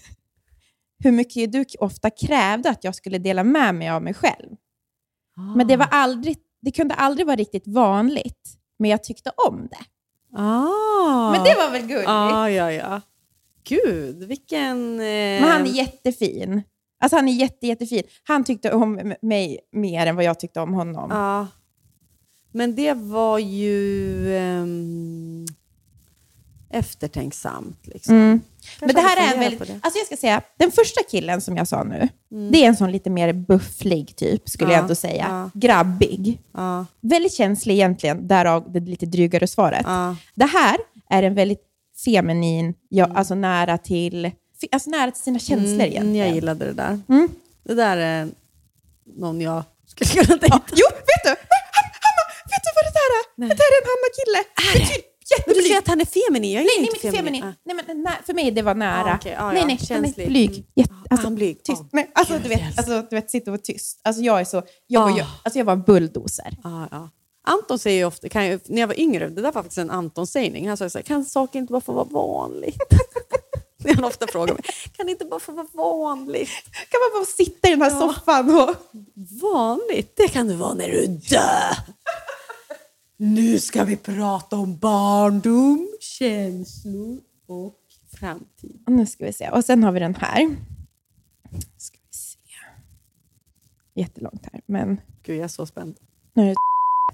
S3: [LAUGHS] hur mycket du ofta krävde att jag skulle dela med mig av mig själv. Men det, var aldrig, det kunde aldrig vara riktigt vanligt, men jag tyckte om det.
S2: Ah.
S3: Men det var väl gulligt?
S2: Ah, ja, ja. Gud, vilken... Eh...
S3: Men han är jättefin. Alltså han är jätte, jättefin. Han tyckte om mig mer än vad jag tyckte om honom.
S2: Ja. Men det var ju ehm, eftertänksamt. Liksom.
S3: Mm. Men det här är en väldigt... Alltså jag ska säga, den första killen som jag sa nu, det är en sån lite mer bufflig typ, skulle
S2: Ja,
S3: jag ändå säga.
S2: ja.
S3: Grabbig.
S2: Ja,
S3: Väldigt känslig egentligen, därav det lite drygare svaret. Det här är en väldigt feminin, ja, alltså nära till, alltså nära till sina känslor
S2: Mm,
S3: egentligen.
S2: jag gillade det där.
S3: Mm.
S2: Det där är någon jag skulle kunna
S3: Ja, jo, vet du? Är?
S2: Nej.
S3: Det där är en Hanna-kille. Betyder
S2: Men du säger att han är feminin? Jag är
S3: Nej, nej,
S2: inte
S3: inte feminin.
S2: Ah.
S3: Nej, men, nej, för mig det var nära.
S2: Ah, okej. Ah,
S3: nej,
S2: ja.
S3: nej, han är
S2: Känslig.
S3: blyg.
S2: Mm.
S3: Jätte,
S2: Ah,
S3: alltså,
S2: han blyg.
S3: tyst.
S2: Ah.
S3: Nej, alltså, du vet, alltså, du vet, sitta och vara tyst. Alltså, jag, är så, jag, var,
S2: Ah.
S3: ju, alltså, jag var en bulldozer.
S2: Ja, ja. Anton säger ju ofta, kan jag, när jag var yngre, det där var faktiskt en Anton-sägning. Han sa så här, kan saker inte bara få vara vanligt? [LAUGHS] det han ofta frågar mig. Kan det inte bara få vara vanligt?
S3: Kan man bara sitta i den här
S2: Ja.
S3: soffan och...
S2: Vanligt, det kan du vara när du dör. Nu ska vi prata om barndom, känslor och framtid.
S3: Och Nu ska vi se. Och sen har vi den här. Ska vi se. Jättelångt här, men
S2: Gud, jag är så spänd.
S3: nu är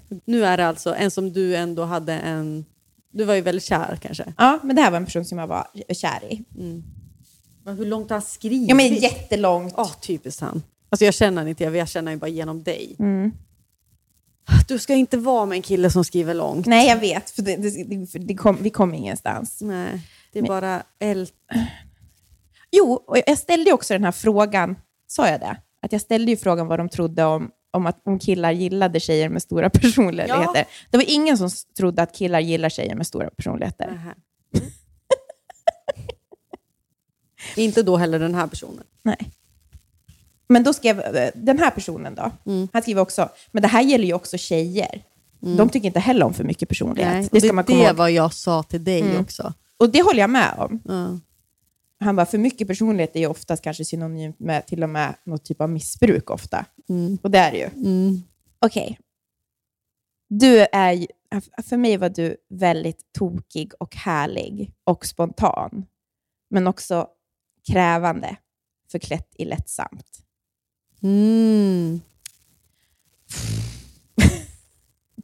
S3: det...
S2: Nu är det alltså en som du ändå hade en... Du var ju väldigt kär kanske.
S3: Ja, men det här var en person som jag var kär i.
S2: Men hur långt har han skrivit?
S3: Ja, men jättelångt.
S2: Ja, typiskt han. Alltså jag känner inte, jag känner han bara genom dig.
S3: Mm.
S2: Du ska inte vara med en kille som skriver långt.
S3: Nej, jag vet. För det, det, för det kom, vi kom ingenstans.
S2: Nej, det är
S3: Men-
S2: bara eld.
S3: Jo, och jag ställde också den här frågan. Sa jag det? Att jag ställde ju frågan vad de trodde om, om, att, om killar gillade tjejer med stora [LAUGHS] personligheter. Det var ingen som trodde att killar gillar tjejer med stora personligheter.
S2: Nähä. [LAUGHS] inte då heller den här personen.
S3: Nej. Men då skrev eh, den här personen då,
S2: Mm.
S3: han skriver också, men det här gäller ju också tjejer. De tycker inte heller om för mycket personlighet.
S2: Nej,
S3: det ska
S2: det,
S3: man komma
S2: det
S3: ihåg.
S2: var jag sa till dig
S3: Mm.
S2: också.
S3: Och det håller jag med om.
S2: Ja.
S3: Han bara, för mycket personlighet är ju oftast kanske synonymt med till och med något typ av missbruk ofta.
S2: Mm.
S3: Och det är det ju.
S2: Mm.
S3: Okej. Du är, för mig var du väldigt tokig och härlig och spontan. Men också krävande, förklätt i lättsamt.
S2: Mm.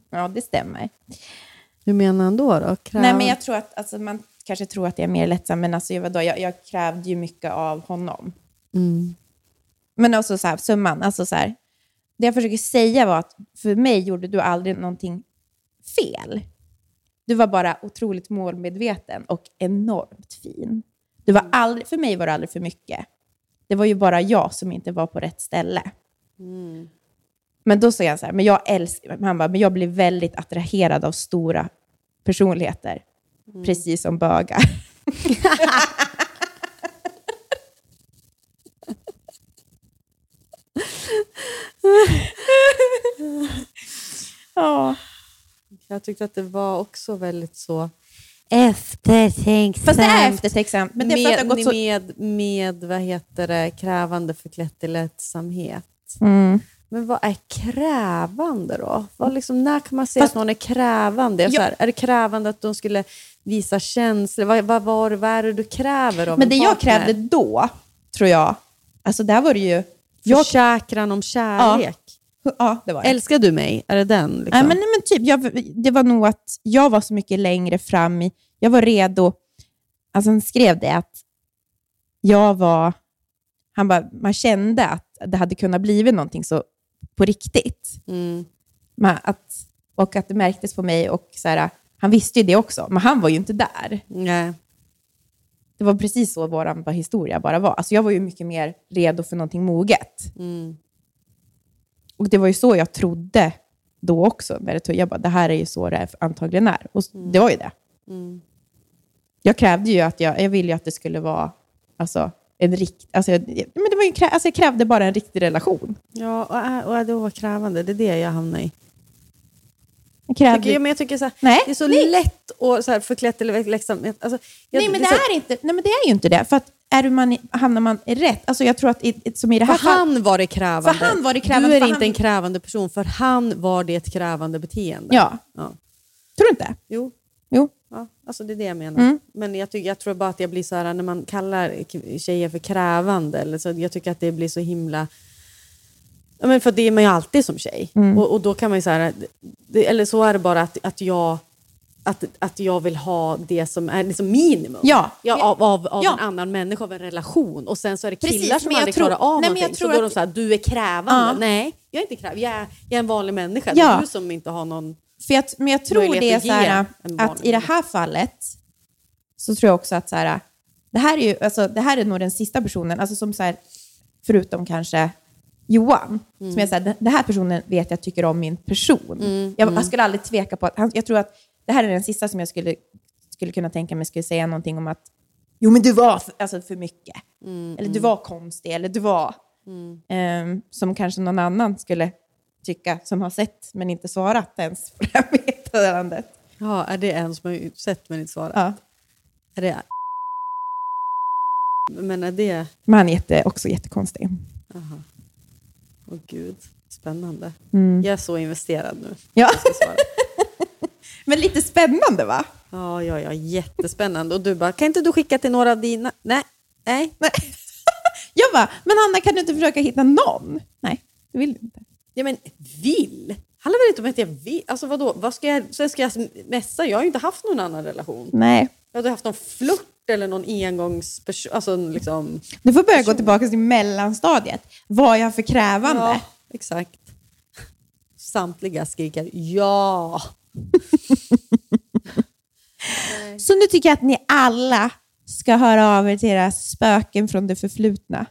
S3: Ja, det stämmer.
S2: Hur menar han då? då? Kräv...
S3: Nej, men jag tror att, alltså, man kanske tror att jag är mer lättsam, men alltså, vadå, jag, jag krävde ju mycket av honom.
S2: mm.
S3: Men också så här, summan, alltså så här, det jag försöker säga var att för mig gjorde du aldrig någonting fel. Du var bara otroligt målmedveten och enormt fin. Du var aldrig, för mig var det aldrig för mycket. Det var ju bara jag som inte var på rätt ställe. Men då sa jag så här, men jag älskar, han bara, men jag blir väldigt attraherad av stora personligheter. Precis som bögar. [LAUGHS] ja.
S2: Jag tyckte att det var också väldigt så eftertänksamt.
S3: Fast det är eftertänksamt. Men det är har gått så...
S2: med, med vad heter det, krävande förklätt i lättsamhet.
S3: Mm.
S2: Men vad är krävande då? Vad liksom, när kan man säga
S3: Fast-
S2: att någon är krävande?
S3: Ja.
S2: här, är det krävande att de skulle visa känslor? Vad, vad, vad, vad är det du kräver av
S3: Men
S2: en
S3: det jag
S2: partner?
S3: krävde då, tror jag, alltså där var det ju... Jag,
S2: Försäkran om kärlek.
S3: ja, det var det.
S2: Älskar du mig? Är det den? Liksom?
S3: Nej, men, nej, men typ, jag, det var nog att jag var så mycket längre fram i... Jag var redo. Alltså han skrev det att jag var... Han bara, man kände att det hade kunnat blivit någonting så på riktigt.
S2: Mm.
S3: Man, att, och att det märktes på mig. och så här, Han visste ju det också, men han var ju inte där.
S2: Nej.
S3: Det var precis så vår historia bara var. Alltså jag var ju mycket mer redo för någonting moget.
S2: Mm.
S3: Och det var ju så jag trodde då också. Det jag bara, det här är ju så det antagligen är. Och det var ju det.
S2: Mm.
S3: Jag krävde ju att jag, jag ville ju att det skulle vara alltså, en rikt, alltså, jag, men det var ju, krä- alltså, jag krävde bara en riktig relation.
S2: Ja, och, är- och är det var krävande. Det är det jag hamnar i.
S3: Jag krävde,
S2: Tycker, men jag tycker så här,
S3: Nej,
S2: det är så
S3: nej.
S2: lätt att så här, förklätt eller liksom, alltså, jag,
S3: nej, men det
S2: så,
S3: är inte, nej, men det är ju inte det. För att är du man, hamnar man rätt, alltså jag tror att i, som i det här
S2: För han var det krävande.
S3: För han var det krävande,
S2: Du är inte
S3: han-
S2: en krävande person, för han var det ett krävande beteende.
S3: ja,
S2: Ja.
S3: tror du inte?
S2: Jo,
S3: Jo.
S2: ja, alltså det är det jag menar.
S3: Mm.
S2: Men jag, tycker, jag tror bara att jag blir så här, när man kallar tjejer för krävande, eller så, jag tycker att det blir så himla... Ja, men för det är man ju alltid som tjej.
S3: Mm.
S2: Och, och då kan man ju så här, det, eller så är det bara att, att jag att, att jag vill ha det som är liksom minimum
S3: Ja.
S2: av, av, av
S3: Ja.
S2: en annan människa, av en relation. Och sen så är det killar
S3: Precis,
S2: som aldrig
S3: tror-
S2: klarar av
S3: nej,
S2: någonting. Så då är de så här, du är krävande.
S3: Ja.
S2: Nej, jag är inte krävande. Jag är, jag är en vanlig människa. Det
S3: Ja.
S2: är du som inte har någon...
S3: För jag, men jag tror det är
S2: att
S3: så här, att i det här fallet så tror jag också att så här, det här är ju, alltså, det här är nog den sista personen, alltså som så här, förutom kanske Johan,
S2: Mm.
S3: som jag säger, den här personen vet jag tycker om min person. Jag, jag skulle aldrig tveka på att, han, jag tror att det här är den sista som jag skulle, skulle kunna tänka mig skulle säga någonting om att jo men du var för, alltså, för mycket.
S2: Mm,
S3: eller du var konstig, eller du var... ehm, som kanske någon annan skulle tycka, som har sett men inte svarat ens [LAUGHS] på det här meddelandet.
S2: Ja, är det en som har sett men inte svarat?
S3: Ja.
S2: Är det... Men är det...
S3: Men han är jätte, också jättekonstig.
S2: Aha. Åh gud, spännande.
S3: Mm.
S2: Jag är så investerad nu.
S3: Ja.
S2: Jag ska svara.
S3: Men lite spännande va?
S2: Ja, ja, ja, jättespännande. Och du bara, kan inte du skicka till några av dina? Nej, nej.
S3: Nej. [LAUGHS] Jag bara, men Hanna kan du inte försöka hitta någon? Nej, det vill du inte.
S2: Ja, men vill? handlar väl inte om att jag vill? Alltså vadå? Vad ska jag, sen ska jag messa? Jag har ju inte haft någon annan relation.
S3: Nej.
S2: Jag hade haft någon flört eller någon engångsperson. Alltså liksom...
S3: Du får börja gå tillbaka till mellanstadiet. Vad jag för krävande?
S2: Ja, exakt. Samtliga skriker ja.
S3: Så nu tycker jag att ni alla ska höra av er till era spöken från det förflutna.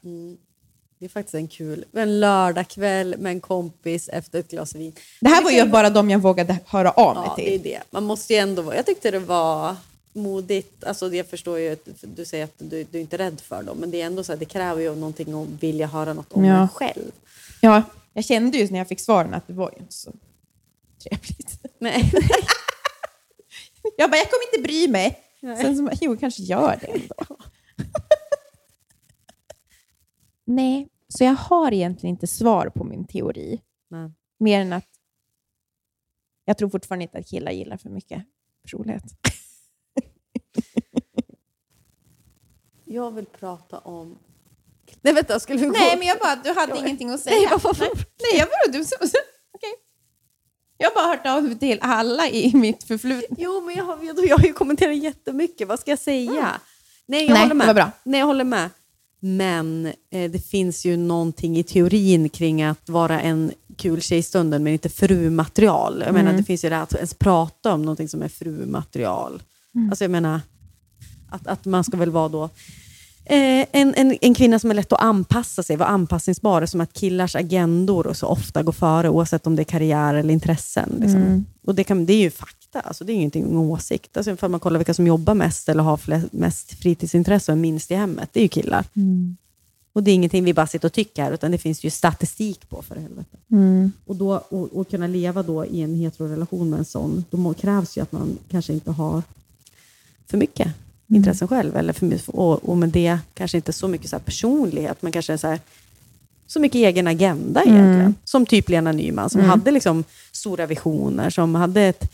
S2: Det är faktiskt en kul en lördagkväll med en kompis efter ett glas vin.
S3: Det här var ju bara de jag vågade höra av mig
S2: Ja, det är
S3: till.
S2: det. Man måste ju ändå vara... Jag tyckte det var modigt. Alltså jag förstår ju att du säger att du, du är inte rädd för dem, men det är ändå så här, det kräver ju någonting att vilja höra något om
S3: Ja.
S2: själv.
S3: Ja, jag kände ju när jag fick svaren att det var ju inte så trevligt.
S2: Nej. [LAUGHS]
S3: Jag bara, jag kommer inte bry mig. Sen så, jo, kanske gör det ändå. [LAUGHS] Nej, så jag har egentligen inte svar på min teori.
S2: Nej.
S3: Mer än att jag tror fortfarande inte att killar gillar för mycket personlighet. [LAUGHS]
S2: Jag vill prata om... Nej vänta, skulle vi gå...
S3: Nej, men jag bara, du hade ingenting att säga.
S2: Nej,
S3: Nej, Nej, jag bara, du... Jag har bara hört av mig till alla i mitt förflutna.
S2: Jo, men jag har, jag, har ju kommenterat jättemycket. Vad ska jag säga? Nej, jag
S3: Nej,
S2: håller med.
S3: bra.
S2: Nej, jag håller med. Men eh, det finns ju någonting i teorin kring att vara en kul tjej i stunden men inte frumaterial. Jag menar, det finns ju det att ens prata om någonting som är frumaterial. Alltså jag menar, att, att man ska väl vara då Eh, en, en, en kvinna som är lätt att anpassa sig, vara anpassningsbar, som att killars agendor och så ofta går före, oavsett om det är karriär eller intressen. Liksom. Och det, kan, det är ju fakta, alltså, det är ingenting en åsikt. Alltså, för man kollar vilka som jobbar mest eller har flest, mest fritidsintresse och är minst i hemmet, det är ju killar. Och det är ingenting vi bara sitter och tycker här, utan det finns ju statistik på för helvete. Och, då, och, och kunna leva då i en heterorelation med en sån, då krävs ju att man kanske inte har för mycket intressen själv. Eller för, och, och med det kanske inte så mycket så personlighet, men kanske så, här, så mycket egen agenda egentligen. Som typ Lena Nyman, som hade liksom stora visioner, som hade ett,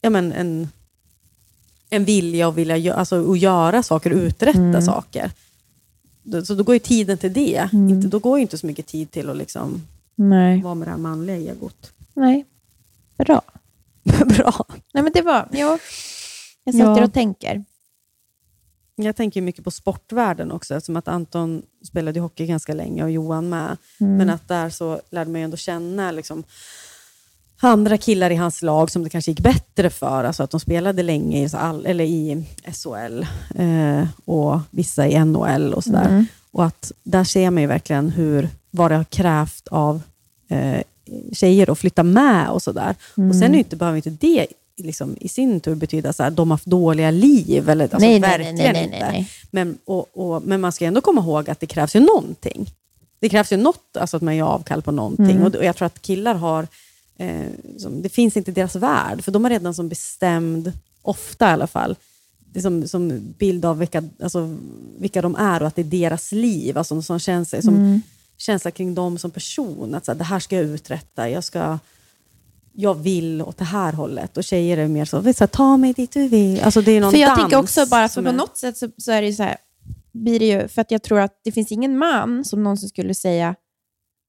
S2: ja men en, en vilja att, vilja, alltså, att göra saker, uträtta
S3: Mm.
S2: saker. Så då går ju tiden till det.
S3: Mm.
S2: Inte, då går ju inte så mycket tid till att liksom
S3: Nej.
S2: vara med det här manliga egot.
S3: Nej. Bra. [LAUGHS]
S2: Bra.
S3: Nej, men det var... Ja. Jag
S2: Ja.
S3: sitter och tänker.
S2: Jag tänker mycket på sportvärlden också, eftersom att Anton spelade hockey ganska länge och Johan med.
S3: Mm.
S2: Men att där så lärde man ju ändå känna liksom, andra killar i hans lag som det kanske gick bättre för. Alltså att de spelade länge i, all, eller i SHL eh, och vissa i NHL och sådär.
S3: Mm.
S2: Och att där ser man ju verkligen hur, vad det har krävt av eh, tjejer att flytta med och sådär. Och sen är ju inte, behöver inte det liksom, i sin tur betyda att de har haft dåliga liv. Eller, alltså,
S3: nej, nej, nej,
S2: verkligen
S3: nej, nej,
S2: inte.
S3: nej, nej.
S2: Men, och, och, men man ska ändå komma ihåg att det krävs ju någonting. Det krävs ju något, alltså att man gör avkall på någonting.
S3: Mm.
S2: Och, och jag tror att killar har, eh, som, det finns inte i deras värld, för de har redan som bestämd, ofta i alla fall, som, som bild av vilka, alltså, vilka de är och att det är deras liv. Alltså, som känns, som
S3: Mm.
S2: känsla kring dem som person. Att så här, det här ska jag uträtta, jag ska jag vill åt det här hållet. Och tjejer är mer så, så här, ta mig dit du vill. Alltså det är någon
S3: För jag
S2: dans
S3: tänker också bara, för på
S2: är-
S3: något sätt så, så är det ju så här, blir det ju, för att jag tror att det finns ingen man som någonsin skulle säga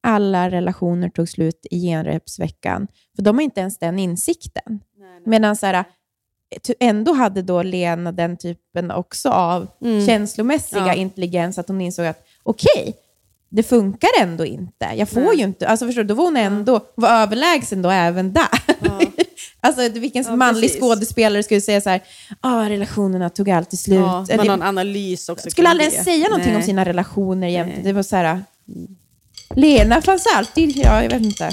S3: alla relationer tog slut i genrepsveckan. För de har inte ens den insikten. Medan så här, ty- ändå hade då Lena den typen också av
S2: Mm.
S3: känslomässiga
S2: Ja.
S3: intelligens, att hon insåg att okej, det funkar ändå inte. Jag får
S2: Nej.
S3: ju inte, alltså förstår du, då var hon ändå var överlägsen då även där. [LAUGHS] alltså vilken
S2: Ja,
S3: manlig
S2: precis.
S3: skådespelare skulle säga så här, ah, relationerna tog alltid slut.
S2: Ja,
S3: Eller-
S2: man har en analys också.
S3: skulle aldrig ens säga någonting om
S2: Nej.
S3: sina relationer.
S2: Nej.
S3: Det var så här, Lena fanns alltid, ja jag vet inte.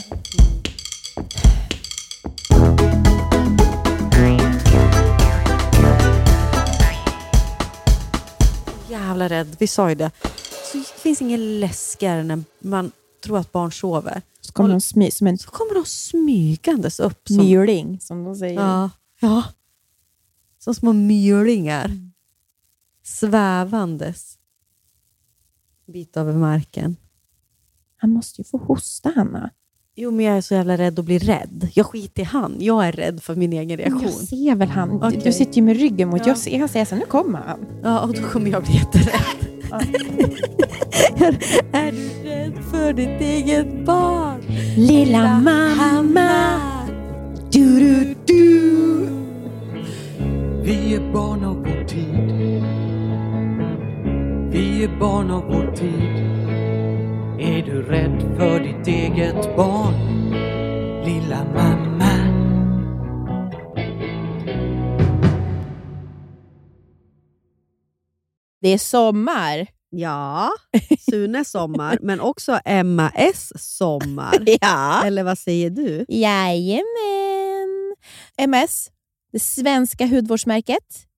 S2: Jävla rädd, vi sa ju det. Så det finns inget läskigare när man tror att barn sover.
S3: Så kommer de smy, som en
S2: Så kommer de smygandes upp. Som,
S3: myling, som de säger.
S2: ja, ja. som små mylingar. Svävandes. Bit över marken.
S3: Han måste ju få hosta, Hanna.
S2: Jo, men jag är så jävla rädd att bli rädd. Jag skiter i han. Jag är rädd för min egen reaktion.
S3: Jag ser väl han. Du-
S2: Okej.
S3: Du sitter ju med ryggen mot.
S2: Ja.
S3: Jag ser, han säger så nu kommer han.
S2: Ja, och då kommer jag bli jätterädd. [LAUGHS] är, du rädd för ditt eget barn?
S3: Lilla mamma. Du, du, du.
S4: Vi är barn av vår tid. Vi är barn av vår tid. Är du rädd för ditt eget barn? Lilla mamma.
S3: Det är sommar.
S2: Ja, Sunes sommar, men också Emma S sommar. [LAUGHS]
S3: Ja.
S2: Eller vad säger du?
S3: Jajamän. MS, det svenska hudvårdsmärket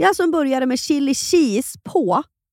S2: Jag som började med chili cheese på.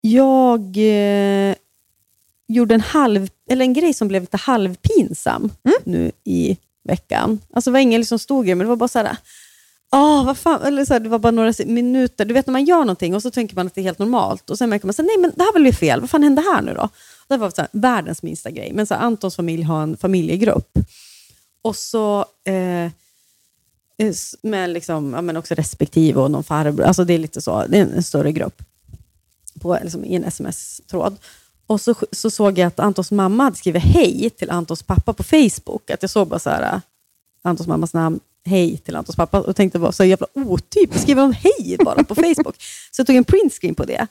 S2: Jag eh, gjorde en, halv, eller en grej som blev lite halvpinsam nu i veckan. Alltså, det var ingen liksom stor grej, men det var bara så här... Ah, vad fan, eller så här, det var bara några minuter. Du vet när man gör någonting och så tänker man att det är helt normalt. Och Sen märker man att nej men det här blev fel. Vad fan hände här nu då? Det var så här, världens minsta grej. Men så här, Antons familj har en familjegrupp. Och så eh, eh, med liksom, ja, men också respektive och någon farbror. Alltså det är lite så. Det är en större grupp på, liksom, i en sms-tråd. Och så, så såg jag att Antons mamma hade skrivit hej till Antons pappa på Facebook. Att jag såg bara så här, äh, Antons mammas namn, hej till Antons pappa. Och tänkte, vad så jävla otyp, skriver hon hej bara på Facebook? [LAUGHS] Så jag tog en printscreen på det.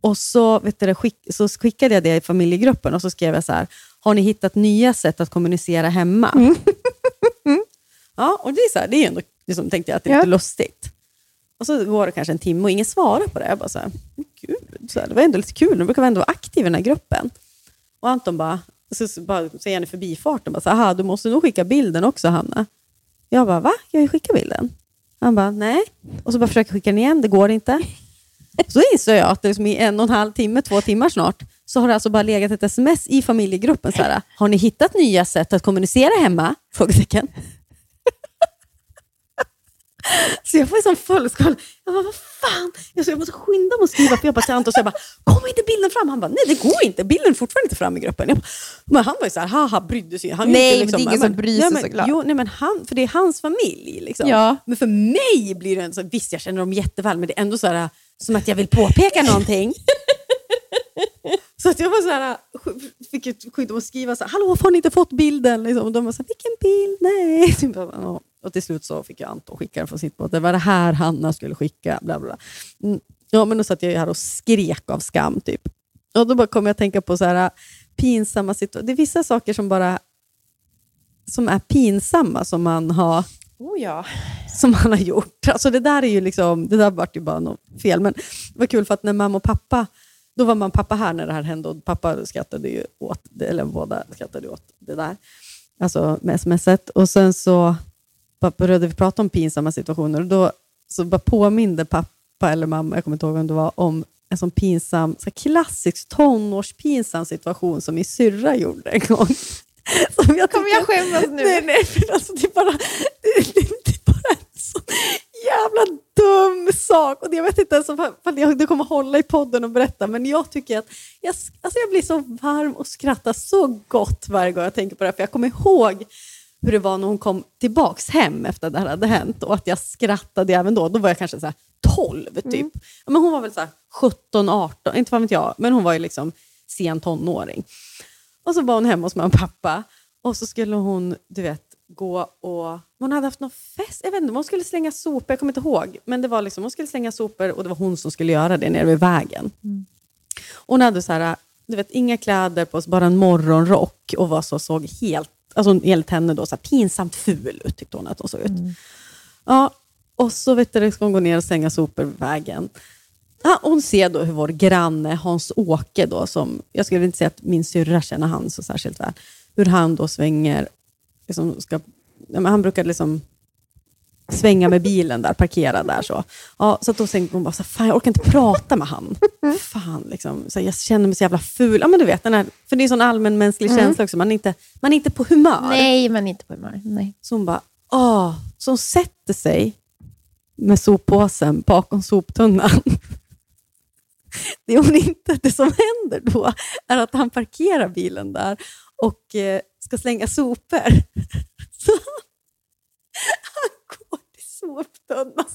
S2: Och så, vet du, skick, så skickade jag det i familjegruppen och så skrev jag så här, har ni hittat nya sätt att kommunicera hemma? [LAUGHS] Ja, och det är, så här, det är ändå, liksom, tänkte jag, att det är
S3: Ja.
S2: lite lustigt. Och så går det kanske en timme och ingen svarar på det. Jag bara så här, gud, så här, det var ändå lite kul. de brukar ändå vara aktiva i den här gruppen. Och Anton bara, så, så bara säger han i förbifarten, bara så här, "Aha, du måste nog skicka bilden också Hanna. Jag bara, va? Jag skickar bilden. Han bara, nej. Och så bara försöker jag skicka den igen, det går inte. [LAUGHS] Så inser jag att det liksom i en och en halv timme, två timmar snart, så har det alltså bara legat ett sms i familjegruppen. Så här, har ni hittat nya sätt att kommunicera hemma? Frågetecken. [LAUGHS] Så jag får en sån fullskal. Jag bara, vad fan? Jag, så jag måste skynda mig att skriva, för jag bara till Anton, så jag bara, kommer inte bilden fram? Han bara, nej det går inte. Bilden är fortfarande inte fram i gruppen. Bara, men han var ju så här, haha, brydde sig. Han
S3: Nej,
S2: ju
S3: men det är ingen
S2: ja,
S3: som bryr sig
S2: men,
S3: såklart.
S2: Jo, nej, men han, för det är hans familj. Liksom.
S3: Ja.
S2: Men för mig blir det en så, visst jag känner dem jätteväl, men det är ändå så här, som att jag vill påpeka [LAUGHS] någonting. Så att jag var så här, fick skydd om att skriva så här, hallå, har ni inte fått bilden? Liksom. Och de var så här, vilken bild? Nej. [LAUGHS] Typ, ja. Och till slut så fick jag Anton skicka den från sitt båt. Det var det här Hanna skulle skicka. Bla, bla. Mm. Ja, men då satt jag här och skrek av skam. typ. Och då bara kom jag att tänka på så här, pinsamma situationer. Det är vissa saker som bara som är pinsamma som man har
S3: Oh ja.
S2: som han har gjort. Alltså det där är ju liksom, det där vart ju bara något fel. Men det var kul för att när mamma och pappa, då var och pappa här när det här hände och pappa skrattade ju åt, eller båda skrattade åt det där. Alltså med smset. Och sen så bara började vi prata om pinsamma situationer och då så bara påminde pappa eller mamma, jag kommer inte ihåg vem det var, om en sån pinsam, så klassisk tonårspinsam situation som min syrra gjorde en gång. [LAUGHS] Som jag
S3: Kommer jag skämmas nu?
S2: Nej, nej, för alltså, det, är bara, det, [LAUGHS] det, det är bara en så jävla dum sak. Och jag vet inte ens om jag det kommer hålla i podden och berätta, men jag tycker att jag, alltså jag blir så varm och skrattar så gott varje gång jag tänker på det. här, För jag kommer ihåg hur det var när hon kom tillbaks hem efter att det här hade hänt och att jag skrattade även då. Då var jag kanske så här 12 typ. Ja, men hon var väl så här 17, 18, inte vad vet jag, men hon var ju liksom sen tonåring. Och så var hon hemma hos mamma och pappa och så skulle hon, du vet, gå och... Hon hade haft någon fest, jag vet inte, hon skulle slänga sopor, jag kommer inte ihåg. Men det var liksom, hon skulle slänga sopor och det var hon som skulle göra det nere vid vägen. Hon hade så här, du vet, inga kläder på sig, bara en morgonrock och var så, såg helt, alltså enligt henne då, så här, pinsamt ful ut, tyckte hon att hon såg ut. Ja, och så vet du, ska hon gå ner och slänga sopor vid vägen. Ja, hon ser då hur vår granne Hans-Åke, då, som, jag skulle inte säga att min syrra känner han så särskilt väl, hur han då svänger, liksom ska, ja, han brukar liksom svänga med bilen där, parkera där. Så, ja, så att då tänkte hon bara, så, fan jag orkar inte prata med han. Fan, liksom, så jag känner mig så jävla ful. Ja, men du vet, den här, för det är en sån allmänmänsklig känsla också, man är, inte, man är inte på humör.
S3: Nej, men inte på humör. Nej.
S2: Så hon bara, Åh, som sätter sig med soppåsen bakom soptunnan. [LAUGHS] Det, hon inte, det som händer då är att han parkerar bilen där och eh, ska slänga sopor. [LAUGHS] Så han till soptunnan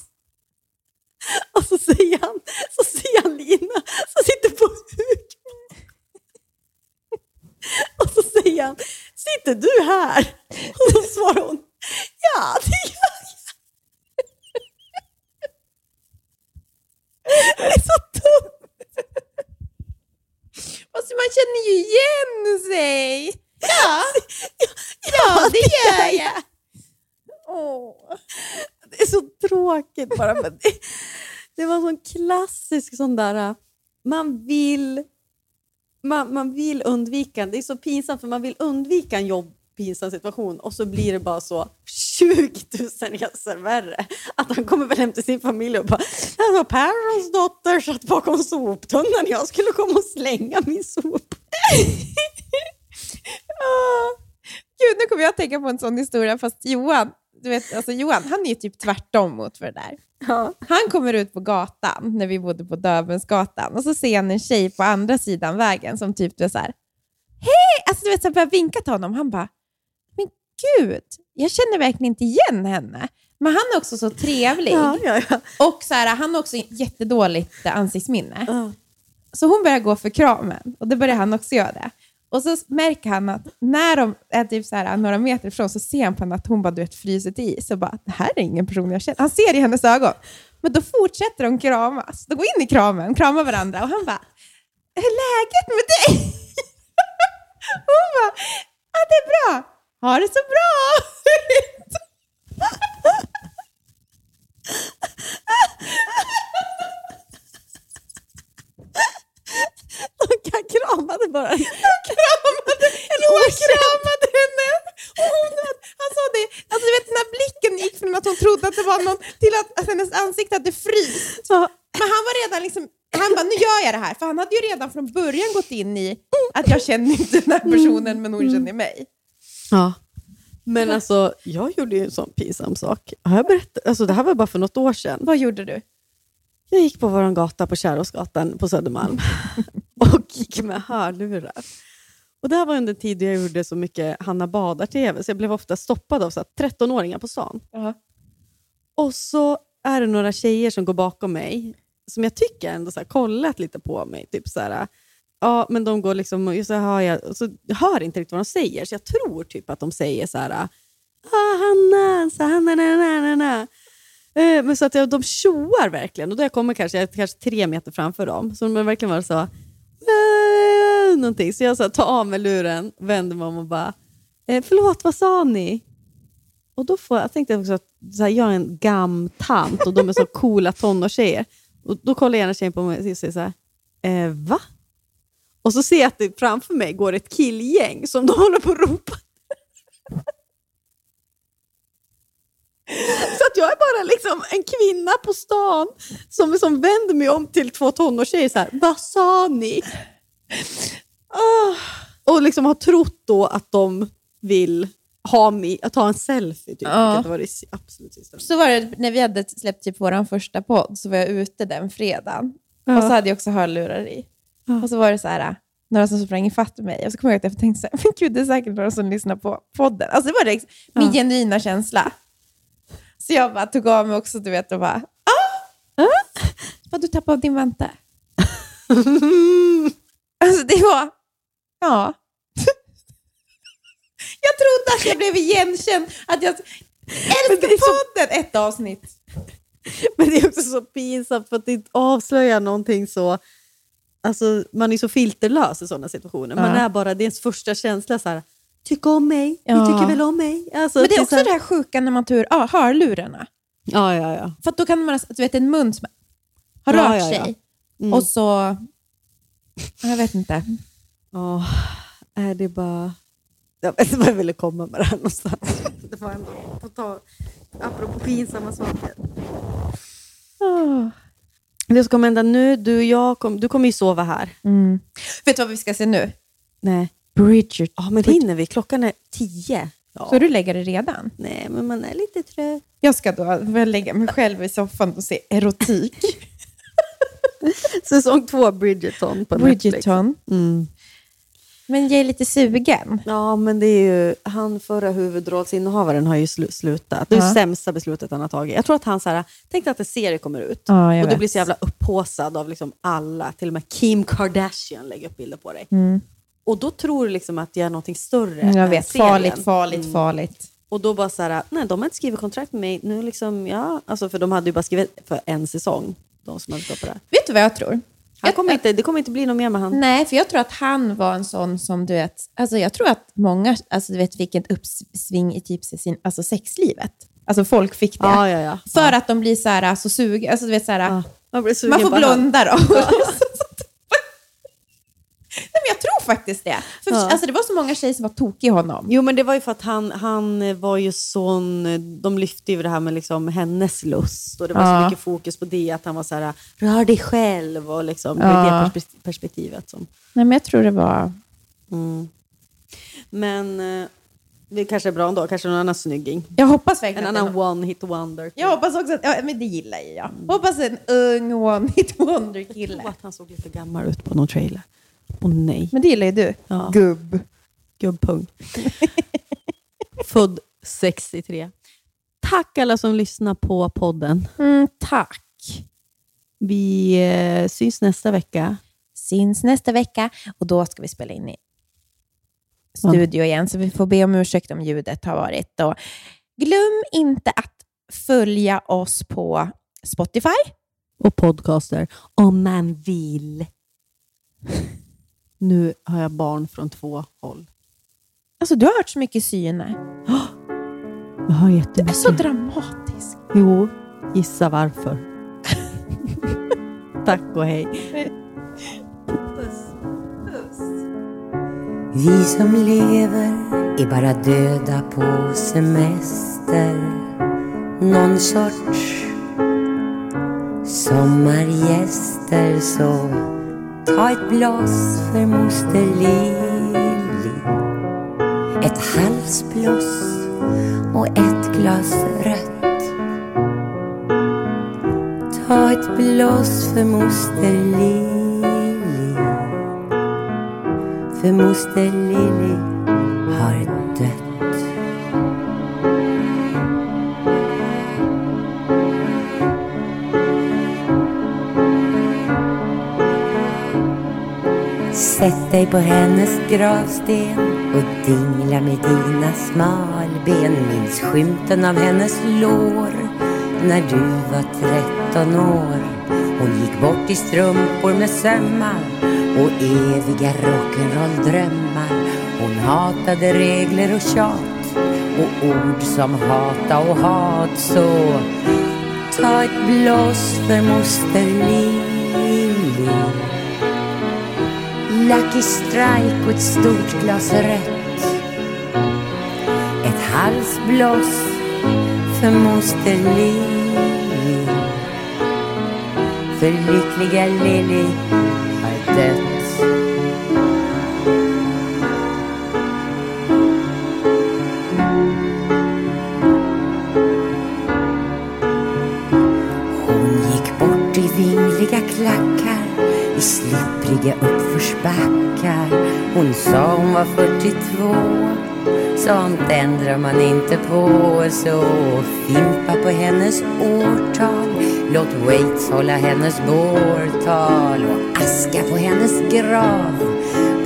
S2: och så säger han, så ser han Lina som sitter på huk. Och så säger han, sitter du här? Och så svarar hon, ja det gör jag. Det är så dumt.
S3: Alltså, man känner ju igen sig. Ja, ja det gör jag. Åh.
S2: Det är så tråkigt bara. Men det, det var en sån klassisk sån där, äh, man vill, man, man vill undvika, det är så pinsamt för man vill undvika en jobb pinsam situation och så blir det bara så 20 000 resor värre. Att han kommer väl hem till sin familj och bara alltså, Perrons dotter satt bakom soptunnan. Jag skulle komma och slänga min sop. [LAUGHS]
S3: Ah. Gud, nu kommer jag att tänka på en sån historia, fast Johan, du vet, alltså Johan, han är ju typ tvärtom mot för det där.
S2: Ja.
S3: Han kommer ut på gatan när vi bodde på Döbelnsgatan och så ser han en tjej på andra sidan vägen som typ är så här, hej! Alltså du vet, så börjar vinka till honom. Han bara, men gud, jag känner verkligen inte igen henne. Men han är också så trevlig.
S2: Ja, ja, ja.
S3: Och så här, han har också jättedåligt ansiktsminne. Så hon börjar gå för kramen och det börjar han också göra. Och så märker han att när de är typ så här, några meter ifrån så ser han på henne att hon bara du vet, fryser till is. Och bara, det här är ingen person jag känner. Han ser i hennes ögon. Men då fortsätter de kramas. De går in i kramen, kramar varandra och han bara, hur är läget med dig? [LAUGHS] hon bara, ja det är bra. Ha det så bra. [LAUGHS]
S2: Kan kramade bara.
S3: kramade, eller hon kramade henne. Och hon, han sa det, alltså du vet den här blicken gick från att hon trodde att det var någon till att, att hennes ansikte hade fryst.
S2: Så,
S3: Men han var redan liksom, han bara, nu gör jag det här. För han hade ju redan från början gått in i att jag känner inte den här personen, men hon känner mig.
S2: ja. Men alltså, jag gjorde ju en sån pinsam sak. Har jag berättat? Alltså, det här var bara för något år sedan.
S3: Vad gjorde du?
S2: Jag gick på vår gata på Kärrhovsgatan på Södermalm [LAUGHS] och gick med hörlurar. Och det här var under en tid då jag gjorde så mycket Hanna Badar-TV, så jag blev ofta stoppad av så här 13-åringar på stan.
S3: Ja.
S2: Och så är det några tjejer som går bakom mig, som jag tycker ändå så här, kollat lite på mig. Typ så här, ja, men de går liksom, och så hör jag, så hör inte riktigt vad de säger, så jag tror typ att de säger så här, ah, Hanna, så Hanna, na, na, na, na. Eh, Men så att jag, de tjoar verkligen och då jag kommer kanske, jag är kanske tre meter framför dem. Så de verkligen var så, någonting. Så jag så här, tar av mig luren, vänder mig om och bara, eh, förlåt vad sa ni? Och då får, jag tänkte också att så här, jag är en gamtant och de är så [LAUGHS] coola tonårstjejer. Och då kollar ena tjejen på mig och säger så här, eh, va? Och så ser jag att det framför mig går ett killgäng som de håller på att ropa. [LAUGHS] Så att jag är bara liksom en kvinna på stan som, som vänder mig om till två tonårstjejer så här, vad sa ni? Ah. Och liksom har trott då att de vill ha mig, att ta en selfie. Typ,
S3: Ja.
S2: vilket var det absolut sista.
S3: Så var det när vi hade släppt typ vår första podd, så var jag ute den fredagen.
S2: Ja.
S3: Och så hade jag också hörlurar i.
S2: Ja.
S3: Och så var det så här, några som sprang ifatt mig. Och så kom jag att jag tänkte så här, [LAUGHS] men gud, det är säkert några som lyssnar på podden. Alltså det var liksom min genuina känsla. Så jag bara tog av mig också, du vet, och bara, ah! Vad du tappade din vante. [LAUGHS] Alltså det var, ja. jag trodde att jag blev igenkänd, att jag älskar podden, ett avsnitt.
S2: Men det är också så pinsamt för att det avslöjar någonting så... Alltså, man är så filterlös i sådana situationer. Man
S3: Ja.
S2: är bara, det är ens första känsla så här, tycka om mig,
S3: Ja.
S2: ni tycker väl om mig? Alltså,
S3: Men det är
S2: så
S3: också
S2: här-
S3: det här sjuka när man tur ah, hörlurarna.
S2: Ja, ja, ja.
S3: För att då kan man, du vet en mun som har
S2: Ja,
S3: rört
S2: ja, ja.
S3: sig
S2: Mm.
S3: och så, jag vet inte.
S2: Åh, är det bara... Jag vet inte vad jag ville komma med det här någonstans. Det var ändå på tal, apropå pinsamma saker.
S3: Oh.
S2: Det som kommer hända nu, du och jag, kom, du kommer ju sova här.
S3: Vet du vad vi ska se nu?
S2: Nej.
S3: Bridget.
S2: Ja, men hinner vi? Klockan är tio. Ja.
S3: Ska du lägga det redan?
S2: Nej, men man är lite trött.
S3: Jag ska då jag lägga mig själv i soffan och se erotik. [LAUGHS]
S2: Säsong två, Bridgerton på Netflix.
S3: Bridgerton.
S2: Mm.
S3: Men jag är lite sugen.
S2: Ja, men det är ju, han förra huvudrollsinnehavaren har ju slu, slutat. Det är
S3: Ja.
S2: sämsta beslutet han har tagit. Jag tror att han så här, tänkte att en serie kommer ut
S3: Ja, jag
S2: och du blir så jävla upphåsad av liksom alla. Till och med Kim Kardashian lägger upp bilder på dig. Och då tror du liksom att jag är någonting större
S3: Mm. Jag vet,
S2: serien.
S3: farligt, farligt, farligt.
S2: Och då bara så här, nej de har inte skrivit kontrakt med mig. Nu liksom, ja, alltså för de hade ju bara skrivit för en säsong. De som hade på det.
S3: Vet du vad jag tror?
S2: Han kommer inte, det kommer inte bli något mer med han.
S3: Nej, för jag tror att han var en sån som du vet, alltså jag tror att många alltså du vet, fick ett uppsving i typ sin, alltså sexlivet. Alltså folk fick det.
S2: Ja, ja, ja.
S3: För att de blir så här, så suga, alltså du vet så här,
S2: Ja. Man,
S3: man får blunda då. [LAUGHS] [LAUGHS] Nej, men jag tror faktiskt det. För,
S2: Ja.
S3: alltså, det var så många tjejer som var tokiga i honom.
S2: Jo, men det var ju för att han, han var ju sån... De lyfte ju det här med liksom hennes lust och det var
S3: Ja.
S2: så mycket fokus på det, att han var så här, rör dig själv och liksom, det
S3: Ja.
S2: det perspe- perspektivet. Som,
S3: Nej, men jag tror det var...
S2: mm. Men eh, det kanske är bra ändå, kanske någon annan snygging.
S3: Jag hoppas
S2: En
S3: verkligen är
S2: annan
S3: någon-
S2: one hit wonder.
S3: Jag hoppas också att, ja, men det gillar jag. Hoppas en ung one hit wonder
S2: Jag tror att han såg lite gammal ut på någon trailer. Åh nej.
S3: Men det gillar ju du.
S2: Ja.
S3: Gubb.
S2: Gubbpung. [LAUGHS] Född 63. Tack alla som lyssnar på podden.
S3: Mm, tack.
S2: Vi eh, syns nästa vecka.
S3: Syns nästa vecka och då ska vi spela in i studio igen, så vi får be om ursäkt om ljudet har varit. Och glöm inte att följa oss på Spotify.
S2: Och podcaster om man vill. Nu har jag barn från två håll.
S3: Alltså, du har hört så mycket syne.
S2: Jag har
S3: Du är
S2: jättemycket.
S3: så dramatisk.
S2: Jo, gissa varför. [LAUGHS] Tack och hej.
S5: Vi som lever är bara döda på semester Någon sorts sommargäster Så ta ett blås för moster Lili. Ett halsbloss och ett glas rött Ta ett blås för moster Lili. för moster Lili har dött. Sätt dig på hennes gravsten och dingla med dina smalben. Minns skymten av hennes lår när du var tretton år. Hon gick bort i strumpor med sömmar och eviga rock'n'roll-drömmar. Hon hatade regler och tjat och ord som hata och hat. Så ta ett blås för moster Lillie Lucky Strike och ett stort glas rött. Ett halsblås för moster Lilly. För lyckliga Lilly har dött. Hon gick bort i vingliga klackar i slippriga uppförsbackar. Hon sa hon var 42. Sånt ändrar man inte på. Så fimpa på hennes årtal. Låt Waits hålla hennes bårtal. Och aska på hennes grav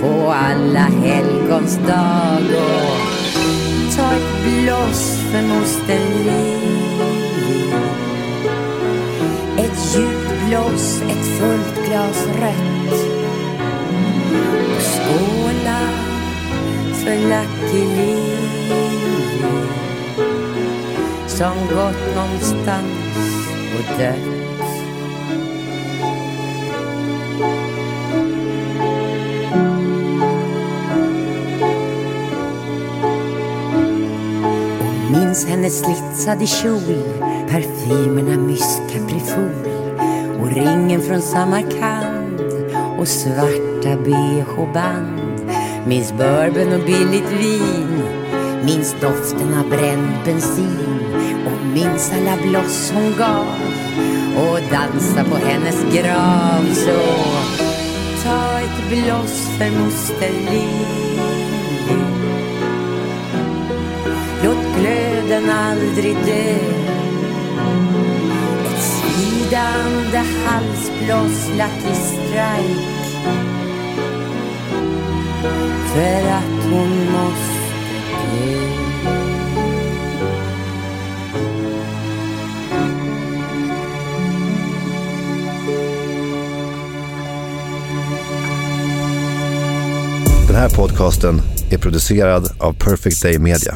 S5: på alla helgons dag. Och ta ett blås för moster Lilly. Ett djupt Loss ett fullt glas rött. Och skåla för Lucky Lee, som gått någonstans och dött. Minns hennes slitsade kjol, parfymerna Mysk Caprifol och ringen från Samarkand och svarta bh-band. Minns bourbon och billigt vin, Minns doften av bränd bensin. Och minns alla bloss hon gav. Och dansa på hennes grav. Så ta ett bloss för moster Lili. Låt glöden aldrig dö svidande halsbloss Lucky Strike För att hon måste dö
S6: Den här podcasten är producerad av Perfect Day Media.